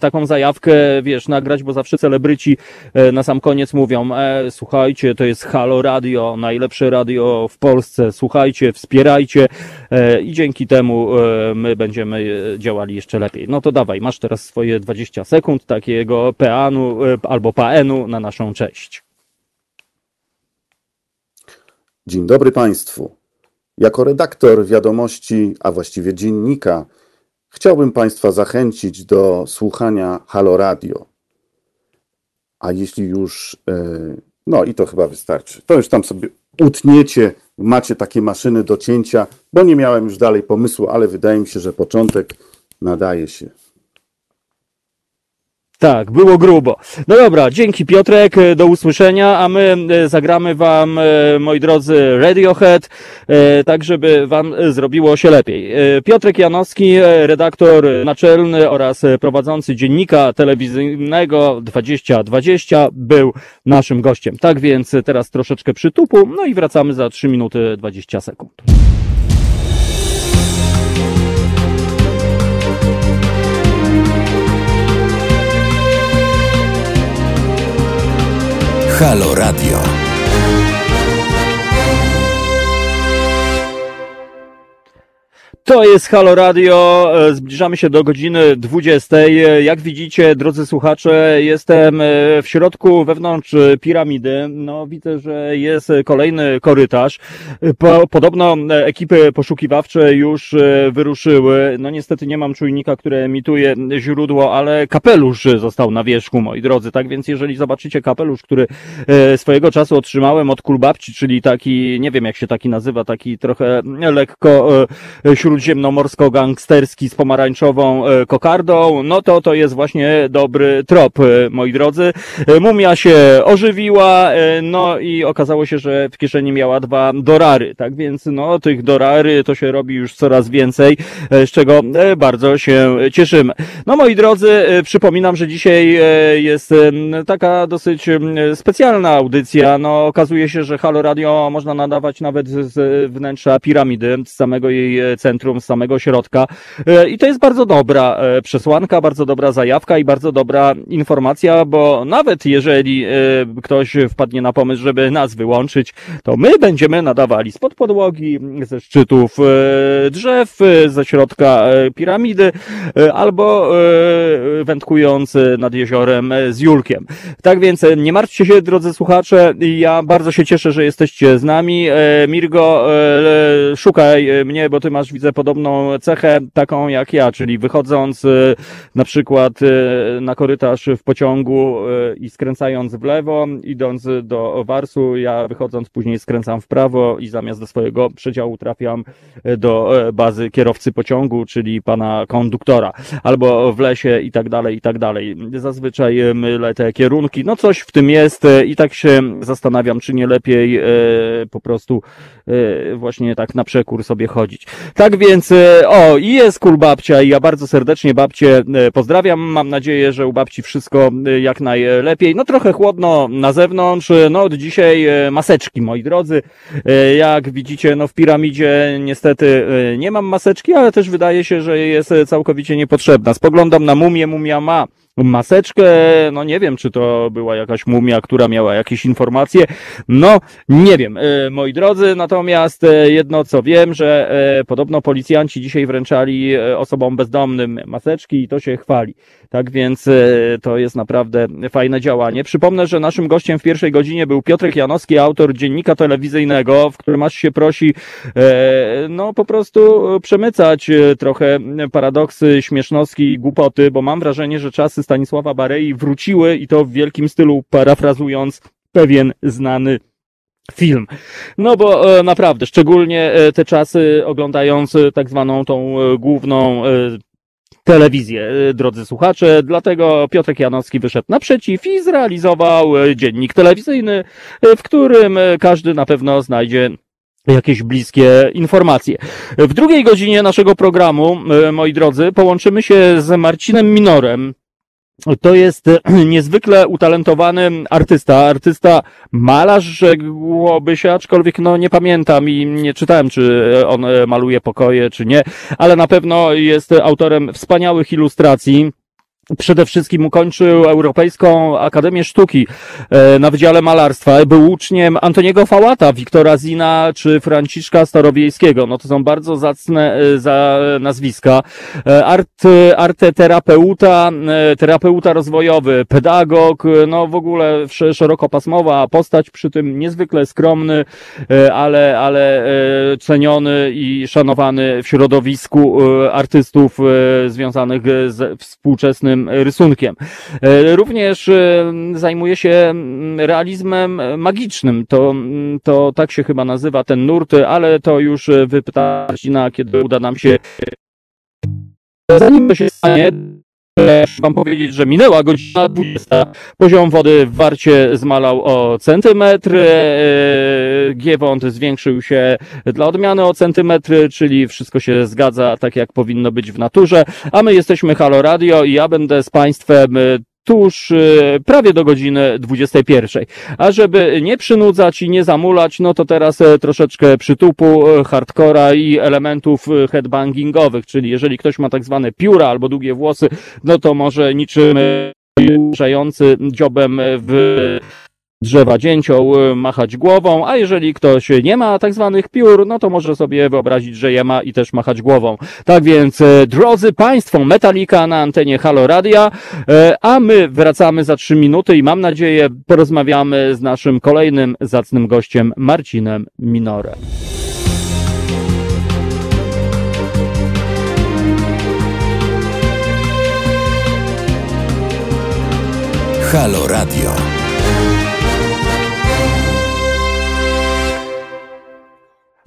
taką zajawkę, wiesz, nagrać, bo zawsze celebryci e, na sam koniec mówią, e, słuchajcie, to jest Halo Radio, najlepsze radio w Polsce, słuchajcie, wspierajcie e, i dzięki temu e, my będziemy e, działali jeszcze lepiej. No to dawaj, masz teraz swoje 20 sekund takiego peanu e, albo paenu na naszą cześć. Dzień dobry Państwu. Jako redaktor wiadomości, a właściwie dziennika, chciałbym Państwa zachęcić do słuchania Halo Radio. A jeśli już, e, no i to chyba wystarczy, to już tam sobie utniecie, macie takie maszyny do cięcia, bo nie miałem już dalej pomysłu, ale wydaje mi się, że początek nadaje się. Tak, było grubo. No dobra, dzięki Piotrek, e, do usłyszenia, a my e, zagramy wam, e, moi drodzy, Radiohead, tak żeby wam zrobiło się lepiej. Piotrek Janowski, redaktor naczelny oraz prowadzący dziennika telewizyjnego 2020 był naszym gościem. Tak więc teraz troszeczkę przytupu, no i wracamy za 3 minuty 20 sekund. Halo Radio. To jest Halo Radio, e, zbliżamy się do godziny 20. E, Jak widzicie, drodzy słuchacze, jestem e, w środku, wewnątrz piramidy. No, widzę, że jest kolejny korytarz. Po, podobno ekipy poszukiwawcze już wyruszyły. No, niestety nie mam czujnika, który emituje źródło, ale kapelusz został na wierzchu, moi drodzy. Tak więc, jeżeli zobaczycie kapelusz, który swojego czasu otrzymałem od kulbabci, czyli taki, nie wiem jak się taki nazywa, taki trochę lekko e, śródziemnomorsko-gangsterski z pomarańczową e, kokardą, no to to jest właśnie dobry trop, e, moi drodzy. E, Mumia się ożywiła, no i okazało się, że w kieszeni miała dwa dorary, tak więc no tych dorary to się robi już coraz więcej, z czego bardzo się cieszymy. No moi drodzy, przypominam, że dzisiaj jest taka dosyć specjalna audycja, no okazuje się, że Halo Radio można nadawać nawet z wnętrza piramidy, z samego jej centrum, centrum, z samego środka. I to jest bardzo dobra przesłanka, bardzo dobra zajawka i bardzo dobra informacja, bo nawet jeżeli ktoś wpadnie na pomysł, żeby nas wyłączyć, to my będziemy nadawali spod podłogi, ze szczytów drzew, ze środka piramidy, albo wędkując nad jeziorem z Julkiem. Tak więc nie martwcie się, drodzy słuchacze, ja bardzo się cieszę, że jesteście z nami. E, Mirgo, e, szukaj mnie, bo ty masz, widzę, podobną cechę, taką jak ja, czyli wychodząc e, na przykład na korytarz w pociągu i skręcając w lewo, idąc do Warsu, ja wychodząc później skręcam w prawo i zamiast do swojego przedziału trafiam do bazy kierowcy pociągu, czyli pana konduktora, albo w lesie i tak dalej, i tak dalej. Zazwyczaj mylę te kierunki, no coś w tym jest i tak się zastanawiam, czy nie lepiej po prostu właśnie tak na przekór sobie chodzić. Tak więc, e, o, i jest kul babcia i ja bardzo serdecznie babcię pozdrawiam. Mam nadzieję, że u babci wszystko jak najlepiej. No trochę chłodno na zewnątrz, no od dzisiaj maseczki, moi drodzy. Jak widzicie, no w piramidzie niestety nie mam maseczki, ale też wydaje się, że jest całkowicie niepotrzebna. Spoglądam na mumię, mumia ma maseczkę, no nie wiem, czy to była jakaś mumia, która miała jakieś informacje, no nie wiem, e, moi drodzy, natomiast e, jedno co wiem, że e, podobno policjanci dzisiaj wręczali osobom bezdomnym maseczki i to się chwali. Tak więc to jest naprawdę fajne działanie. Przypomnę, że naszym gościem w pierwszej godzinie był Piotrek Janowski, autor dziennika telewizyjnego, w którym aż się prosi, no po prostu przemycać trochę paradoksy, śmiesznostki i głupoty, bo mam wrażenie, że czasy Stanisława Barei wróciły i to w wielkim stylu, parafrazując pewien znany film. No bo e, naprawdę, szczególnie e, te czasy oglądając e, tak zwaną tą główną telewizję, drodzy słuchacze. Dlatego Piotrek Janowski wyszedł naprzeciw i zrealizował dziennik telewizyjny, w którym każdy na pewno znajdzie jakieś bliskie informacje. W drugiej godzinie naszego programu, moi drodzy, połączymy się z Marcinem Minorem, to jest e, niezwykle utalentowany artysta, artysta malarz, rzekłoby się, aczkolwiek no nie pamiętam i nie czytałem, czy on e, maluje pokoje, czy nie, ale na pewno jest autorem wspaniałych ilustracji Przede wszystkim ukończył Europejską Akademię Sztuki e, na Wydziale Malarstwa. Był uczniem Antoniego Fałata, Wiktora Zina czy Franciszka Starowiejskiego. No to są bardzo zacne e, za nazwiska. E, art, arteterapeuta, terapeuta rozwojowy, pedagog, no w ogóle szerokopasmowa postać, przy tym niezwykle skromny, ale, ale ceniony i szanowany w środowisku artystów związanych z współczesnym rysunkiem. E, również e, zajmuje się realizmem magicznym. To, to tak się chyba nazywa ten nurt, ale to już wypytać na kiedy uda nam się Zanim to się stanie, Wam powiedzieć, że minęła godzina 20. Poziom wody w Warcie zmalał o centymetr. E, Giewont zwiększył się dla odmiany o centymetr, czyli wszystko się zgadza tak, jak powinno być w naturze. A my jesteśmy Halo Radio i ja będę z Państwem tuż y, prawie do godziny 21. A żeby nie przynudzać i nie zamulać, no to teraz e, troszeczkę przytupu, e, hardcora i elementów e, headbangingowych, czyli jeżeli ktoś ma tak zwane pióra albo długie włosy, no to może niczym ruszający dziobem w drzewa dzięcioł y, machać głową, a jeżeli ktoś nie ma tak zwanych piór, no to może sobie wyobrazić, że je ma i też machać głową. Tak więc, y, drodzy Państwo, Metalika na antenie Halo Radia, y, a my wracamy za trzy minuty i mam nadzieję porozmawiamy z naszym kolejnym zacnym gościem Marcinem Minorem. Halo Radio.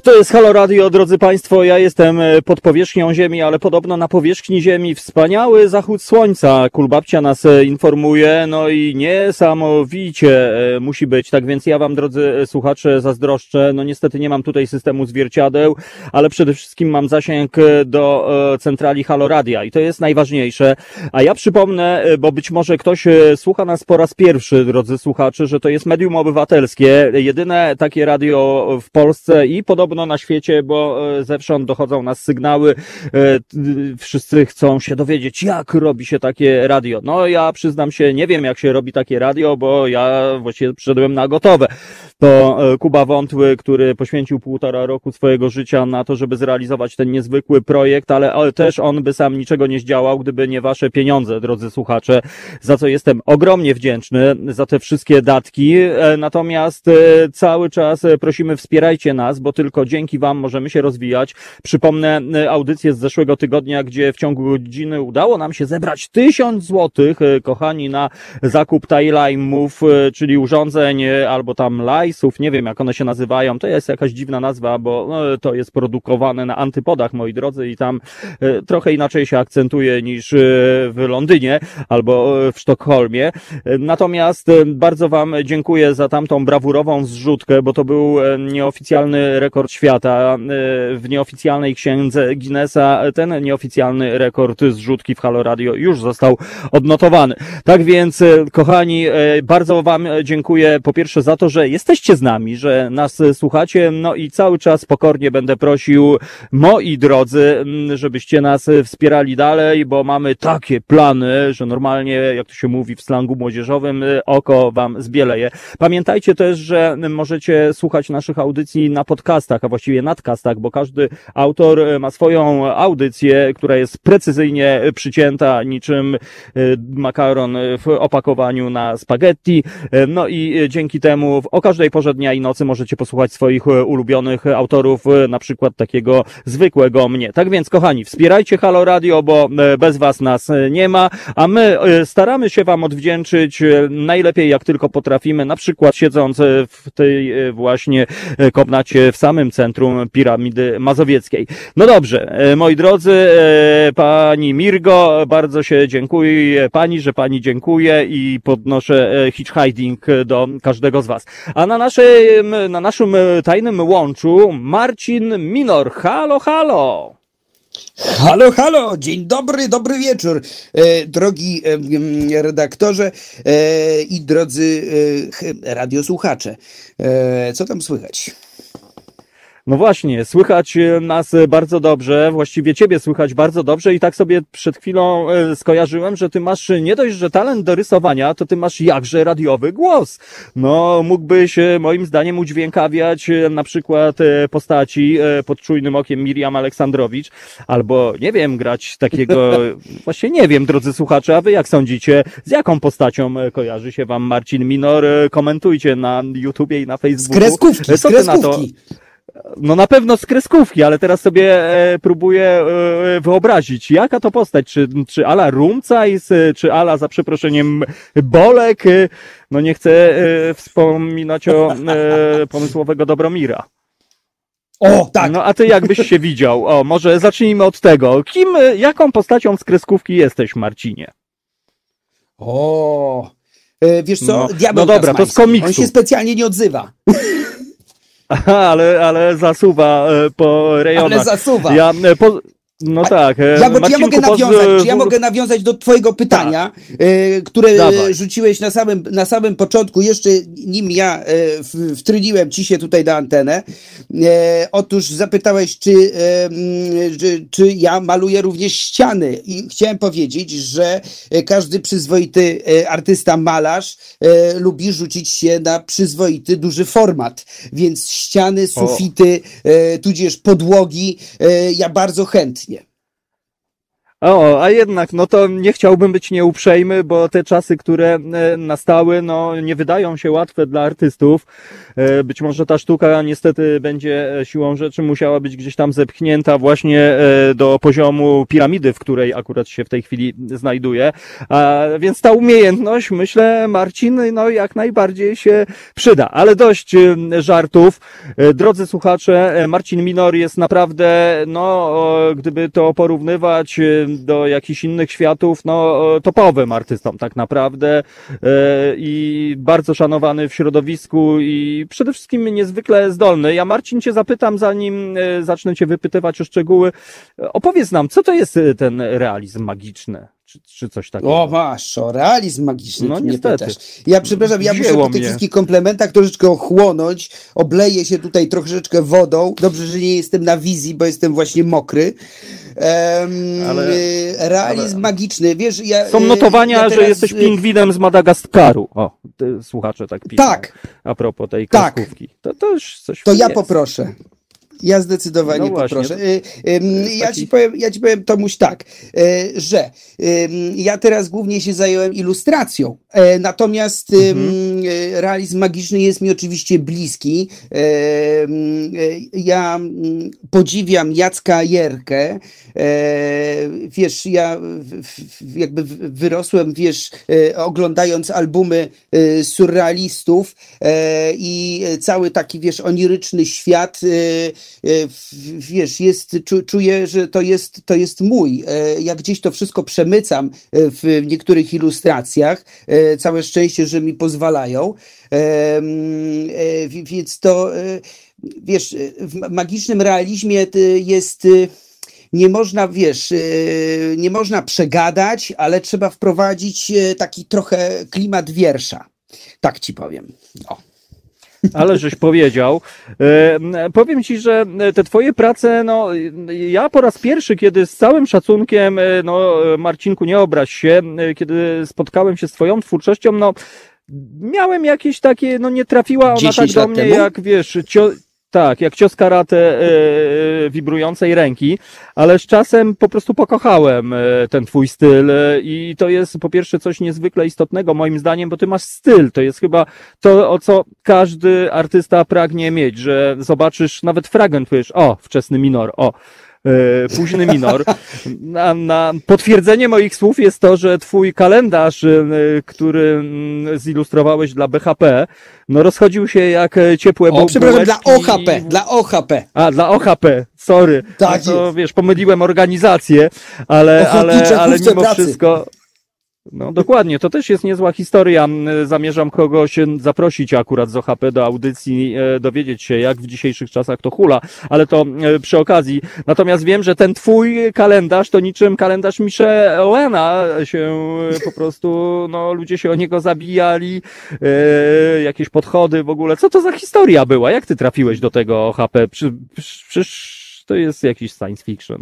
To jest Halo Radio, drodzy Państwo. Ja jestem e, pod powierzchnią Ziemi, ale podobno na powierzchni Ziemi wspaniały zachód słońca. Kulbabcia nas e, informuje, no i niesamowicie e, musi być. Tak więc ja Wam, drodzy słuchacze, zazdroszczę. No niestety nie mam tutaj systemu zwierciadeł, ale przede wszystkim mam zasięg do centrali Halo Radia i to jest najważniejsze. A ja przypomnę, bo być może ktoś słucha nas po raz pierwszy, drodzy słuchacze, że to jest medium obywatelskie, jedyne takie radio w Polsce i podobno podobno na świecie, bo e, zewsząd dochodzą nas sygnały, e, wszyscy chcą się dowiedzieć, jak robi się takie radio. No ja przyznam się, nie wiem jak się robi takie radio, bo ja właściwie przyszedłem na gotowe. To Kuba Wątły, który poświęcił półtora roku swojego życia na to, żeby zrealizować ten niezwykły projekt, ale też on by sam niczego nie zdziałał, gdyby nie wasze pieniądze, drodzy słuchacze, za co jestem ogromnie wdzięczny, za te wszystkie datki. Natomiast cały czas prosimy wspierajcie nas, bo tylko dzięki Wam możemy się rozwijać. Przypomnę e, audycję z zeszłego tygodnia, gdzie w ciągu godziny udało nam się zebrać tysiąc złotych, e, kochani, na zakup Tajlajmów, e, czyli urządzeń albo tam lajsów, nie wiem jak one się nazywają. To jest jakaś dziwna nazwa, bo to jest produkowane na antypodach, moi drodzy, i tam trochę inaczej się akcentuje niż w Londynie albo w Sztokholmie. Natomiast bardzo Wam dziękuję za tamtą brawurową zrzutkę, bo to był nieoficjalny rekord świata. E, w nieoficjalnej księdze Guinnessa ten nieoficjalny rekord zrzutki w Halo Radio już został odnotowany. Tak więc, e, kochani, e, bardzo Wam dziękuję po pierwsze za to, że jesteście z nami, że nas słuchacie, no i cały czas pokornie będę prosił, moi drodzy, żebyście nas wspierali dalej, bo mamy takie plany, że normalnie, jak to się mówi w slangu młodzieżowym, oko Wam zbieleje. Pamiętajcie też, że możecie słuchać naszych audycji na podcastach, właściwie nadcastach, bo każdy autor e, ma swoją audycję, która jest precyzyjnie przycięta niczym e, makaron w opakowaniu na spaghetti. E, no i dzięki temu o każdej porze dnia i nocy możecie posłuchać swoich ulubionych autorów, na przykład takiego zwykłego mnie. Tak więc, kochani, wspierajcie Halo Radio, bo bez was nas nie ma, a my staramy się wam odwdzięczyć najlepiej jak tylko potrafimy, na przykład siedząc w tej właśnie komnacie w samym centrum piramidy mazowieckiej. No dobrze, e, moi drodzy, e, pani Mirgo, bardzo się dziękuję pani, że pani dziękuję i podnoszę e, hitchhiking do każdego z was. A na naszym, na naszym tajnym łączu Marcin Minor. Halo, halo! Halo, halo, dzień dobry, dobry wieczór, drogi redaktorze i drodzy radiosłuchacze. Co tam słychać? No właśnie, słychać e, nas e, bardzo dobrze, właściwie ciebie słychać bardzo dobrze i tak sobie przed chwilą e, skojarzyłem, że ty masz nie dość, że talent do rysowania, to ty masz jakże radiowy głos. No, mógłbyś moim zdaniem udźwiękawiać na przykład postaci pod czujnym okiem Miriam Aleksandrowicz, albo nie wiem, grać takiego, właśnie nie wiem, drodzy słuchacze, a wy jak sądzicie, z jaką postacią kojarzy się wam Marcin Minor? Komentujcie na YouTubie i na Facebooku. Z kreskówki, z kreskówki. No na pewno z kreskówki, ale teraz sobie e, próbuję e, wyobrazić, jaka to postać, czy, czy ala Rumcajs, czy ala, za przeproszeniem, Bolek, e, no nie chcę e, wspominać o e, pomysłowego Dobromira. O, tak. No a ty jakbyś się widział? O, może zacznijmy od tego. Kim, e, jaką postacią z kreskówki jesteś, Marcinie? O, e, wiesz co? No, Diabeł no dobra, to z komiksu. On się specjalnie nie odzywa. Aha, ale, ale zasuwa e, po rejonach. Ale zasuwa. Ja, e, po, no A tak. E, ja, mogę nawiązać, czy ja mogę nawiązać do twojego pytania, tak. e, które Dawaj. rzuciłeś na samym, na samym początku, jeszcze nim ja e, wtryniłem ci się tutaj na antenę. E, otóż zapytałeś, czy, czy, czy ja maluję również ściany i chciałem powiedzieć, że każdy przyzwoity artysta malarz lubi rzucić się na przyzwoity, duży format, więc ściany, sufity, tudzież podłogi ja bardzo chętnie o, a jednak, no to nie chciałbym być nieuprzejmy, bo te czasy, które e, nastały, no nie wydają się łatwe dla artystów. E, być może ta sztuka niestety będzie e, siłą rzeczy musiała być gdzieś tam zepchnięta właśnie do poziomu piramidy, w której akurat się w tej chwili znajduje. A więc ta umiejętność, myślę, Marcin, no jak najbardziej się przyda. Ale dość żartów. Drodzy słuchacze, Marcin Minor jest naprawdę, no, gdyby to porównywać do jakichś innych światów, no topowym artystą tak naprawdę e, i bardzo szanowany w środowisku i przede wszystkim niezwykle zdolny. Ja Marcin cię zapytam, zanim e, zacznę cię wypytywać o szczegóły. Opowiedz nam, co to jest ten realizm magiczny? Czy, czy coś takiego. O masz, o realizm magiczny, no, niestety. Ja przepraszam, ja Wzięło muszę po tych mnie. wszystkich komplementach troszeczkę ochłonąć, obleję się tutaj troszeczkę wodą. Dobrze, że nie jestem na wizji, bo jestem właśnie mokry. Um, ale, realizm ale... magiczny, wiesz, ja... Są notowania, ja teraz... że jesteś pingwinem z Madagaskaru. O, słuchacze tak piszą. Tak. A propos tej tak. kreskówki. To też coś To ja jest. poproszę. Ja zdecydowanie no poproszę. Y, ja, ci powiem, ja ci powiem, Tomuś, tak, y, że ja teraz głównie się zająłem ilustracją, e, natomiast mhm. realizm magiczny jest mi oczywiście bliski. E, ja podziwiam Jacka Jerkę. E, wiesz, ja jakby wyrosłem, wiesz, oglądając albumy surrealistów i cały taki, wiesz, oniryczny świat wiesz, jest, czuję, że to jest, to jest mój. E, ja gdzieś to wszystko przemycam e, w niektórych ilustracjach. Całe szczęście, że mi pozwalają. Więc to, wiesz, w magicznym realizmie jest nie można, wiesz, nie można przegadać, ale trzeba wprowadzić taki trochę klimat wiersza. Tak ci powiem. O. Ale żeś powiedział. E, powiem ci, że te twoje prace, no ja po raz pierwszy, kiedy z całym szacunkiem, e, no Marcinku, nie obraź się, e, kiedy spotkałem się z twoją twórczością, no miałem jakieś takie, no nie trafiła ona tak do mnie, temu? jak wiesz, cio, tak, jak cios karate e, wibrującej ręki, ale z czasem po prostu pokochałem e, ten twój styl e, i to jest po pierwsze coś niezwykle istotnego moim zdaniem, bo ty masz styl, to jest chyba to, o co każdy artysta pragnie mieć, że zobaczysz nawet fragment, powiesz, o, wczesny minor, o, późny minor. Na, na, potwierdzenie moich słów jest to, że twój kalendarz, e, który mm, zilustrowałeś dla BHP, no rozchodził się jak ciepłe O, przepraszam, dla OHP, dla OHP. A, dla OHP, sorry. Tak no to, wiesz, pomyliłem organizację, ale, ale, ale mimo pracy. wszystko... No dokładnie, to też jest niezła historia. Zamierzam kogoś zaprosić akurat z OHP do audycji, e, dowiedzieć się, jak w dzisiejszych czasach to hula, ale to e, przy okazji. Natomiast wiem, że ten twój kalendarz to niczym kalendarz Michelena się e, po prostu, no ludzie się o niego zabijali, jakieś podchody w ogóle. Co to za historia była? Jak ty trafiłeś do tego OHP? Przecież to jest jakiś science fiction.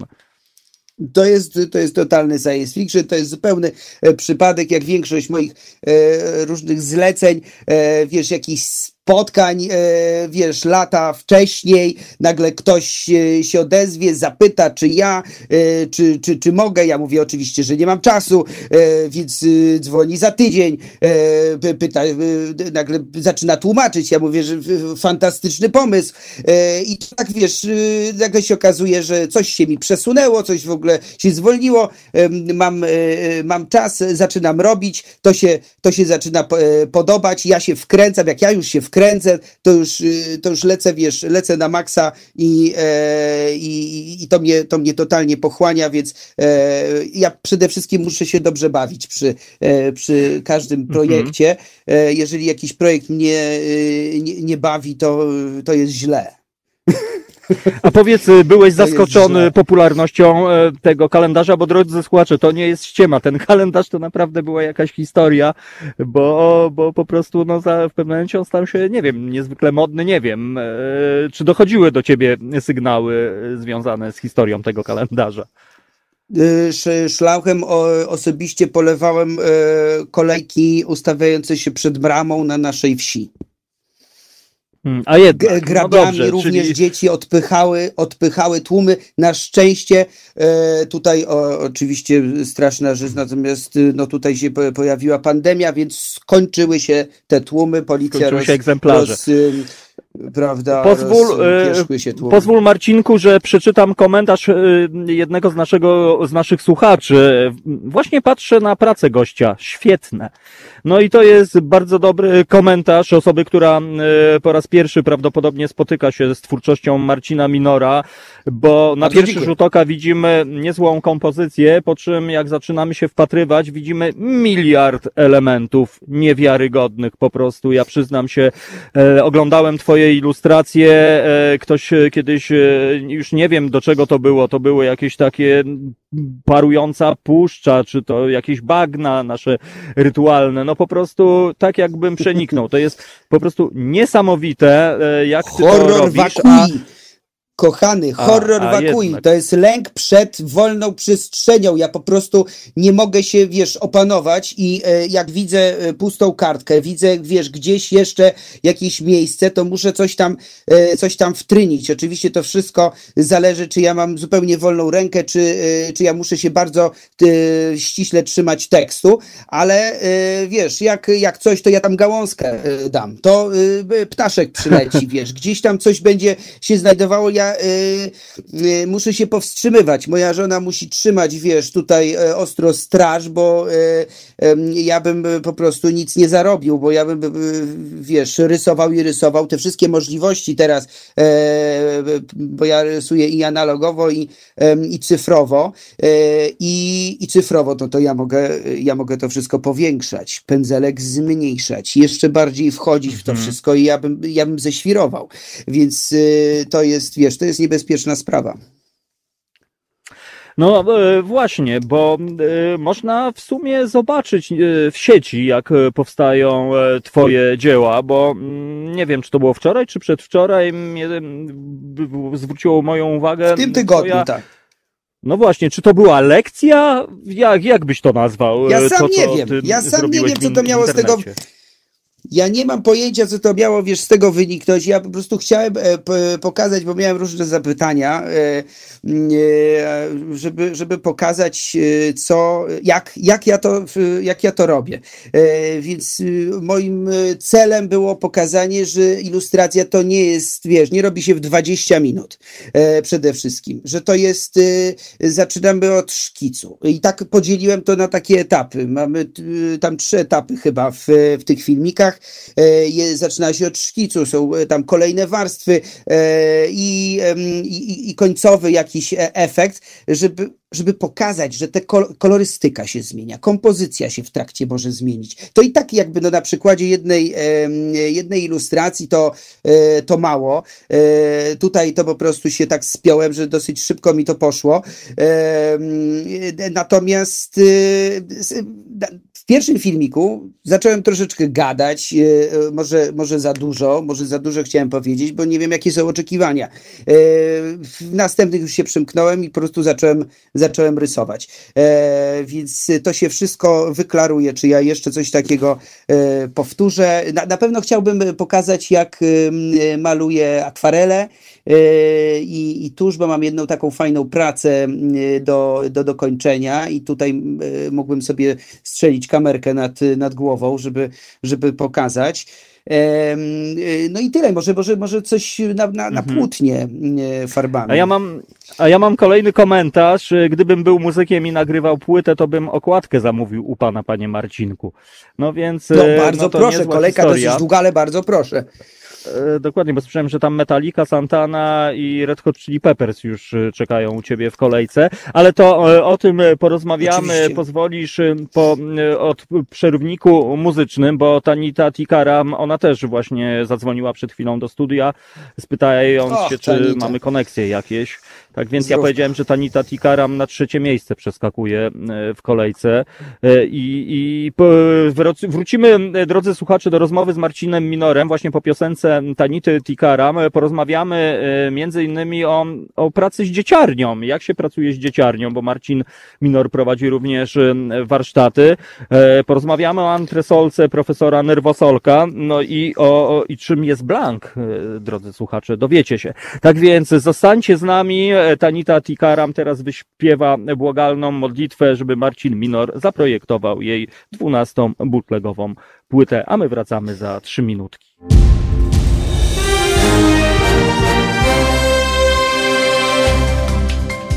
To jest, to jest totalny science fiction, to jest zupełny e, przypadek, jak większość moich e, różnych zleceń, e, wiesz, jakiś spotkań, e, wiesz, lata wcześniej, nagle ktoś się odezwie, zapyta, czy ja, e, czy, czy, czy mogę. Ja mówię oczywiście, że nie mam czasu, e, więc dzwoni za tydzień, pyta, nagle zaczyna tłumaczyć. Ja mówię, że fantastyczny pomysł. I tak wiesz, nagle się okazuje, że coś się mi przesunęło, coś w ogóle się zwolniło, mam, mam czas, zaczynam robić, to się, to się zaczyna podobać, ja się wkręcam, jak ja już się wkręcam, wkręcę, to już, y, to już lecę, wiesz, lecę na maksa i, e, i, i to, mnie, to mnie totalnie pochłania, więc e, ja przede wszystkim muszę się dobrze bawić przy, e, przy każdym mhm. projekcie. E, jeżeli jakiś projekt mnie y, nie, nie bawi, to, to jest źle. A powiedz, y, byłeś zaskoczony popularnością e, tego kalendarza, bo drodzy słuchacze, to nie jest ściema. Ten kalendarz to naprawdę była jakaś historia, bo, bo po prostu no, za, w pewnym momencie on stał się, nie wiem, niezwykle modny, nie wiem. E, czy dochodziły do ciebie sygnały e, związane z historią tego kalendarza? Szlauchem osobiście polewałem kolejki ustawiające się przed bramą na naszej wsi. Hmm, a jednak, no grabiami no dobrze, również czyli... dzieci odpychały, odpychały tłumy. Na szczęście e, tutaj o, oczywiście straszna rzecz, natomiast no tutaj się pojawiła pandemia, więc skończyły się te tłumy. Policja skończyły roz, się egzemplarze. Roz, prawda, pozwól, e, pozwól Marcinku, że przeczytam komentarz e, jednego z, naszego, z naszych słuchaczy. Właśnie patrzę na pracę gościa. Świetne. No i to jest bardzo dobry komentarz osoby, która e, po raz pierwszy prawdopodobnie spotyka się z twórczością Marcina Minora, bo na pierwszy rzut oka widzimy niezłą kompozycję, po czym jak zaczynamy się wpatrywać, widzimy miliard elementów niewiarygodnych po prostu. Ja przyznam się, oglądałem twoje ilustracje, ktoś kiedyś, już nie wiem do czego to było, to były jakieś takie parująca puszcza, czy to jakieś bagna nasze rytualne, no po prostu tak jakbym przeniknął. To jest po prostu niesamowite, jak ty Horror to robisz, a Kochany, horror a, a to jest lęk przed wolną przestrzenią. Ja po prostu nie mogę się, wiesz, opanować i e, jak widzę e, pustą kartkę, widzę, wiesz, gdzieś jeszcze jakieś miejsce, to muszę coś tam, e, coś tam wtrynić. Oczywiście to wszystko zależy, czy ja mam zupełnie wolną rękę, czy, e, czy ja muszę się bardzo e, ściśle trzymać tekstu, ale e, wiesz, jak, jak coś, to ja tam gałązkę dam. To ptaszek przyleci, wiesz, gdzieś tam coś będzie się znajdowało, ja y, y, muszę się powstrzymywać. Moja żona musi trzymać, wiesz, tutaj y, ostro straż, bo ja bym po prostu nic nie zarobił, bo ja bym, wiesz, rysował i rysował te wszystkie możliwości teraz, e, bo ja rysuję i analogowo, i, i cyfrowo, e, i, i cyfrowo, no to ja mogę, ja mogę to wszystko powiększać, pędzelek zmniejszać, jeszcze bardziej wchodzić w to mhm. wszystko i ja bym, ja bym ześwirował. Więc to jest, wiesz, to jest niebezpieczna sprawa. No e, właśnie, bo e, można w sumie zobaczyć e, w sieci, jak powstają Twoje dzieła, bo mm, nie wiem, czy to było wczoraj, czy przedwczoraj, zwróciło moją uwagę. W tym tygodniu, tak. No właśnie, czy to była lekcja? Jak, jak byś to nazwał? Ja sam to, nie wiem. Ja sam nie wiem, co to miało z tego ja nie mam pojęcia, co to miało, wiesz, z tego wyniknąć. Ja po prostu chciałem e, pokazać, bo miałem różne zapytania, e, e, żeby, żeby pokazać, co, jak, jak, ja to, jak ja to robię. Więc moim celem było pokazanie, że ilustracja to nie jest, wiesz, nie robi się w 20 minut przede wszystkim, że to jest, zaczynamy od szkicu. I tak podzieliłem to na takie etapy. Mamy tam trzy etapy chyba w, w tych filmikach E, zaczyna się od szkicu, są e, tam kolejne warstwy e, i, i, końcowy jakiś efekt, żeby żeby pokazać, że te kolorystyka się zmienia, kompozycja się w trakcie może zmienić. To i tak jakby no na przykładzie jednej, jednej ilustracji to, to mało. Tutaj to po prostu się tak spiąłem, że dosyć szybko mi to poszło. Natomiast w pierwszim filmiku zacząłem troszeczkę gadać, e, e, może, może za dużo, może za dużo chciałem powiedzieć, bo nie wiem, jakie są oczekiwania. E, w następnych już się przymknąłem i po prostu zacząłem, zacząłem rysować. Więc to się wszystko wyklaruje, czy ja jeszcze coś takiego powtórzę. Na, na pewno chciałbym pokazać, jak maluję akwarele, i, i tuż, bo mam jedną taką fajną pracę do, do dokończenia i tutaj mógłbym sobie strzelić kamerkę nad, nad głową, żeby, żeby pokazać. No i tyle, może, może, może coś na, na, na mhm. płótnie farbami. A ja, mam, a ja mam kolejny komentarz. Gdybym był muzykiem i nagrywał płytę, to bym okładkę zamówił u pana, panie Marcinku. No więc. No bardzo no proszę, kolejka historia. dosyć długa, ale bardzo proszę. E, dokładnie, bo słyszałem, że tam Metallica, Santana i Red Hot Chili Peppers już e, czekają u ciebie w kolejce, ale to e, o tym porozmawiamy, Oczywiście. pozwolisz po od przerwniku muzycznym, bo Tanita Tikara, ona też właśnie zadzwoniła przed chwilą do studia, spytając Och, się, czy Tanita. mamy koneksje jakieś. Tak więc ja powiedziałem, że Tanita Tikaram na trzecie miejsce przeskakuje w kolejce. I, i wrócimy, drodzy słuchacze, do rozmowy z Marcinem Minorem właśnie po piosence Tanity Tikaram. Porozmawiamy e, między innymi o, o pracy z dzieciarnią, jak się pracuje z dzieciarnią, bo Marcin Minor prowadzi również e, warsztaty. E, porozmawiamy o antresolce profesora Nerwosolka, no i o, o i czym jest blank, drodzy słuchacze, dowiecie się. Tak więc zostańcie z nami, Tanita Tikaram teraz wyśpiewa błagalną modlitwę, żeby Marcin Minor zaprojektował jej dwunastą bootlegową płytę, a my wracamy za trzy minutki.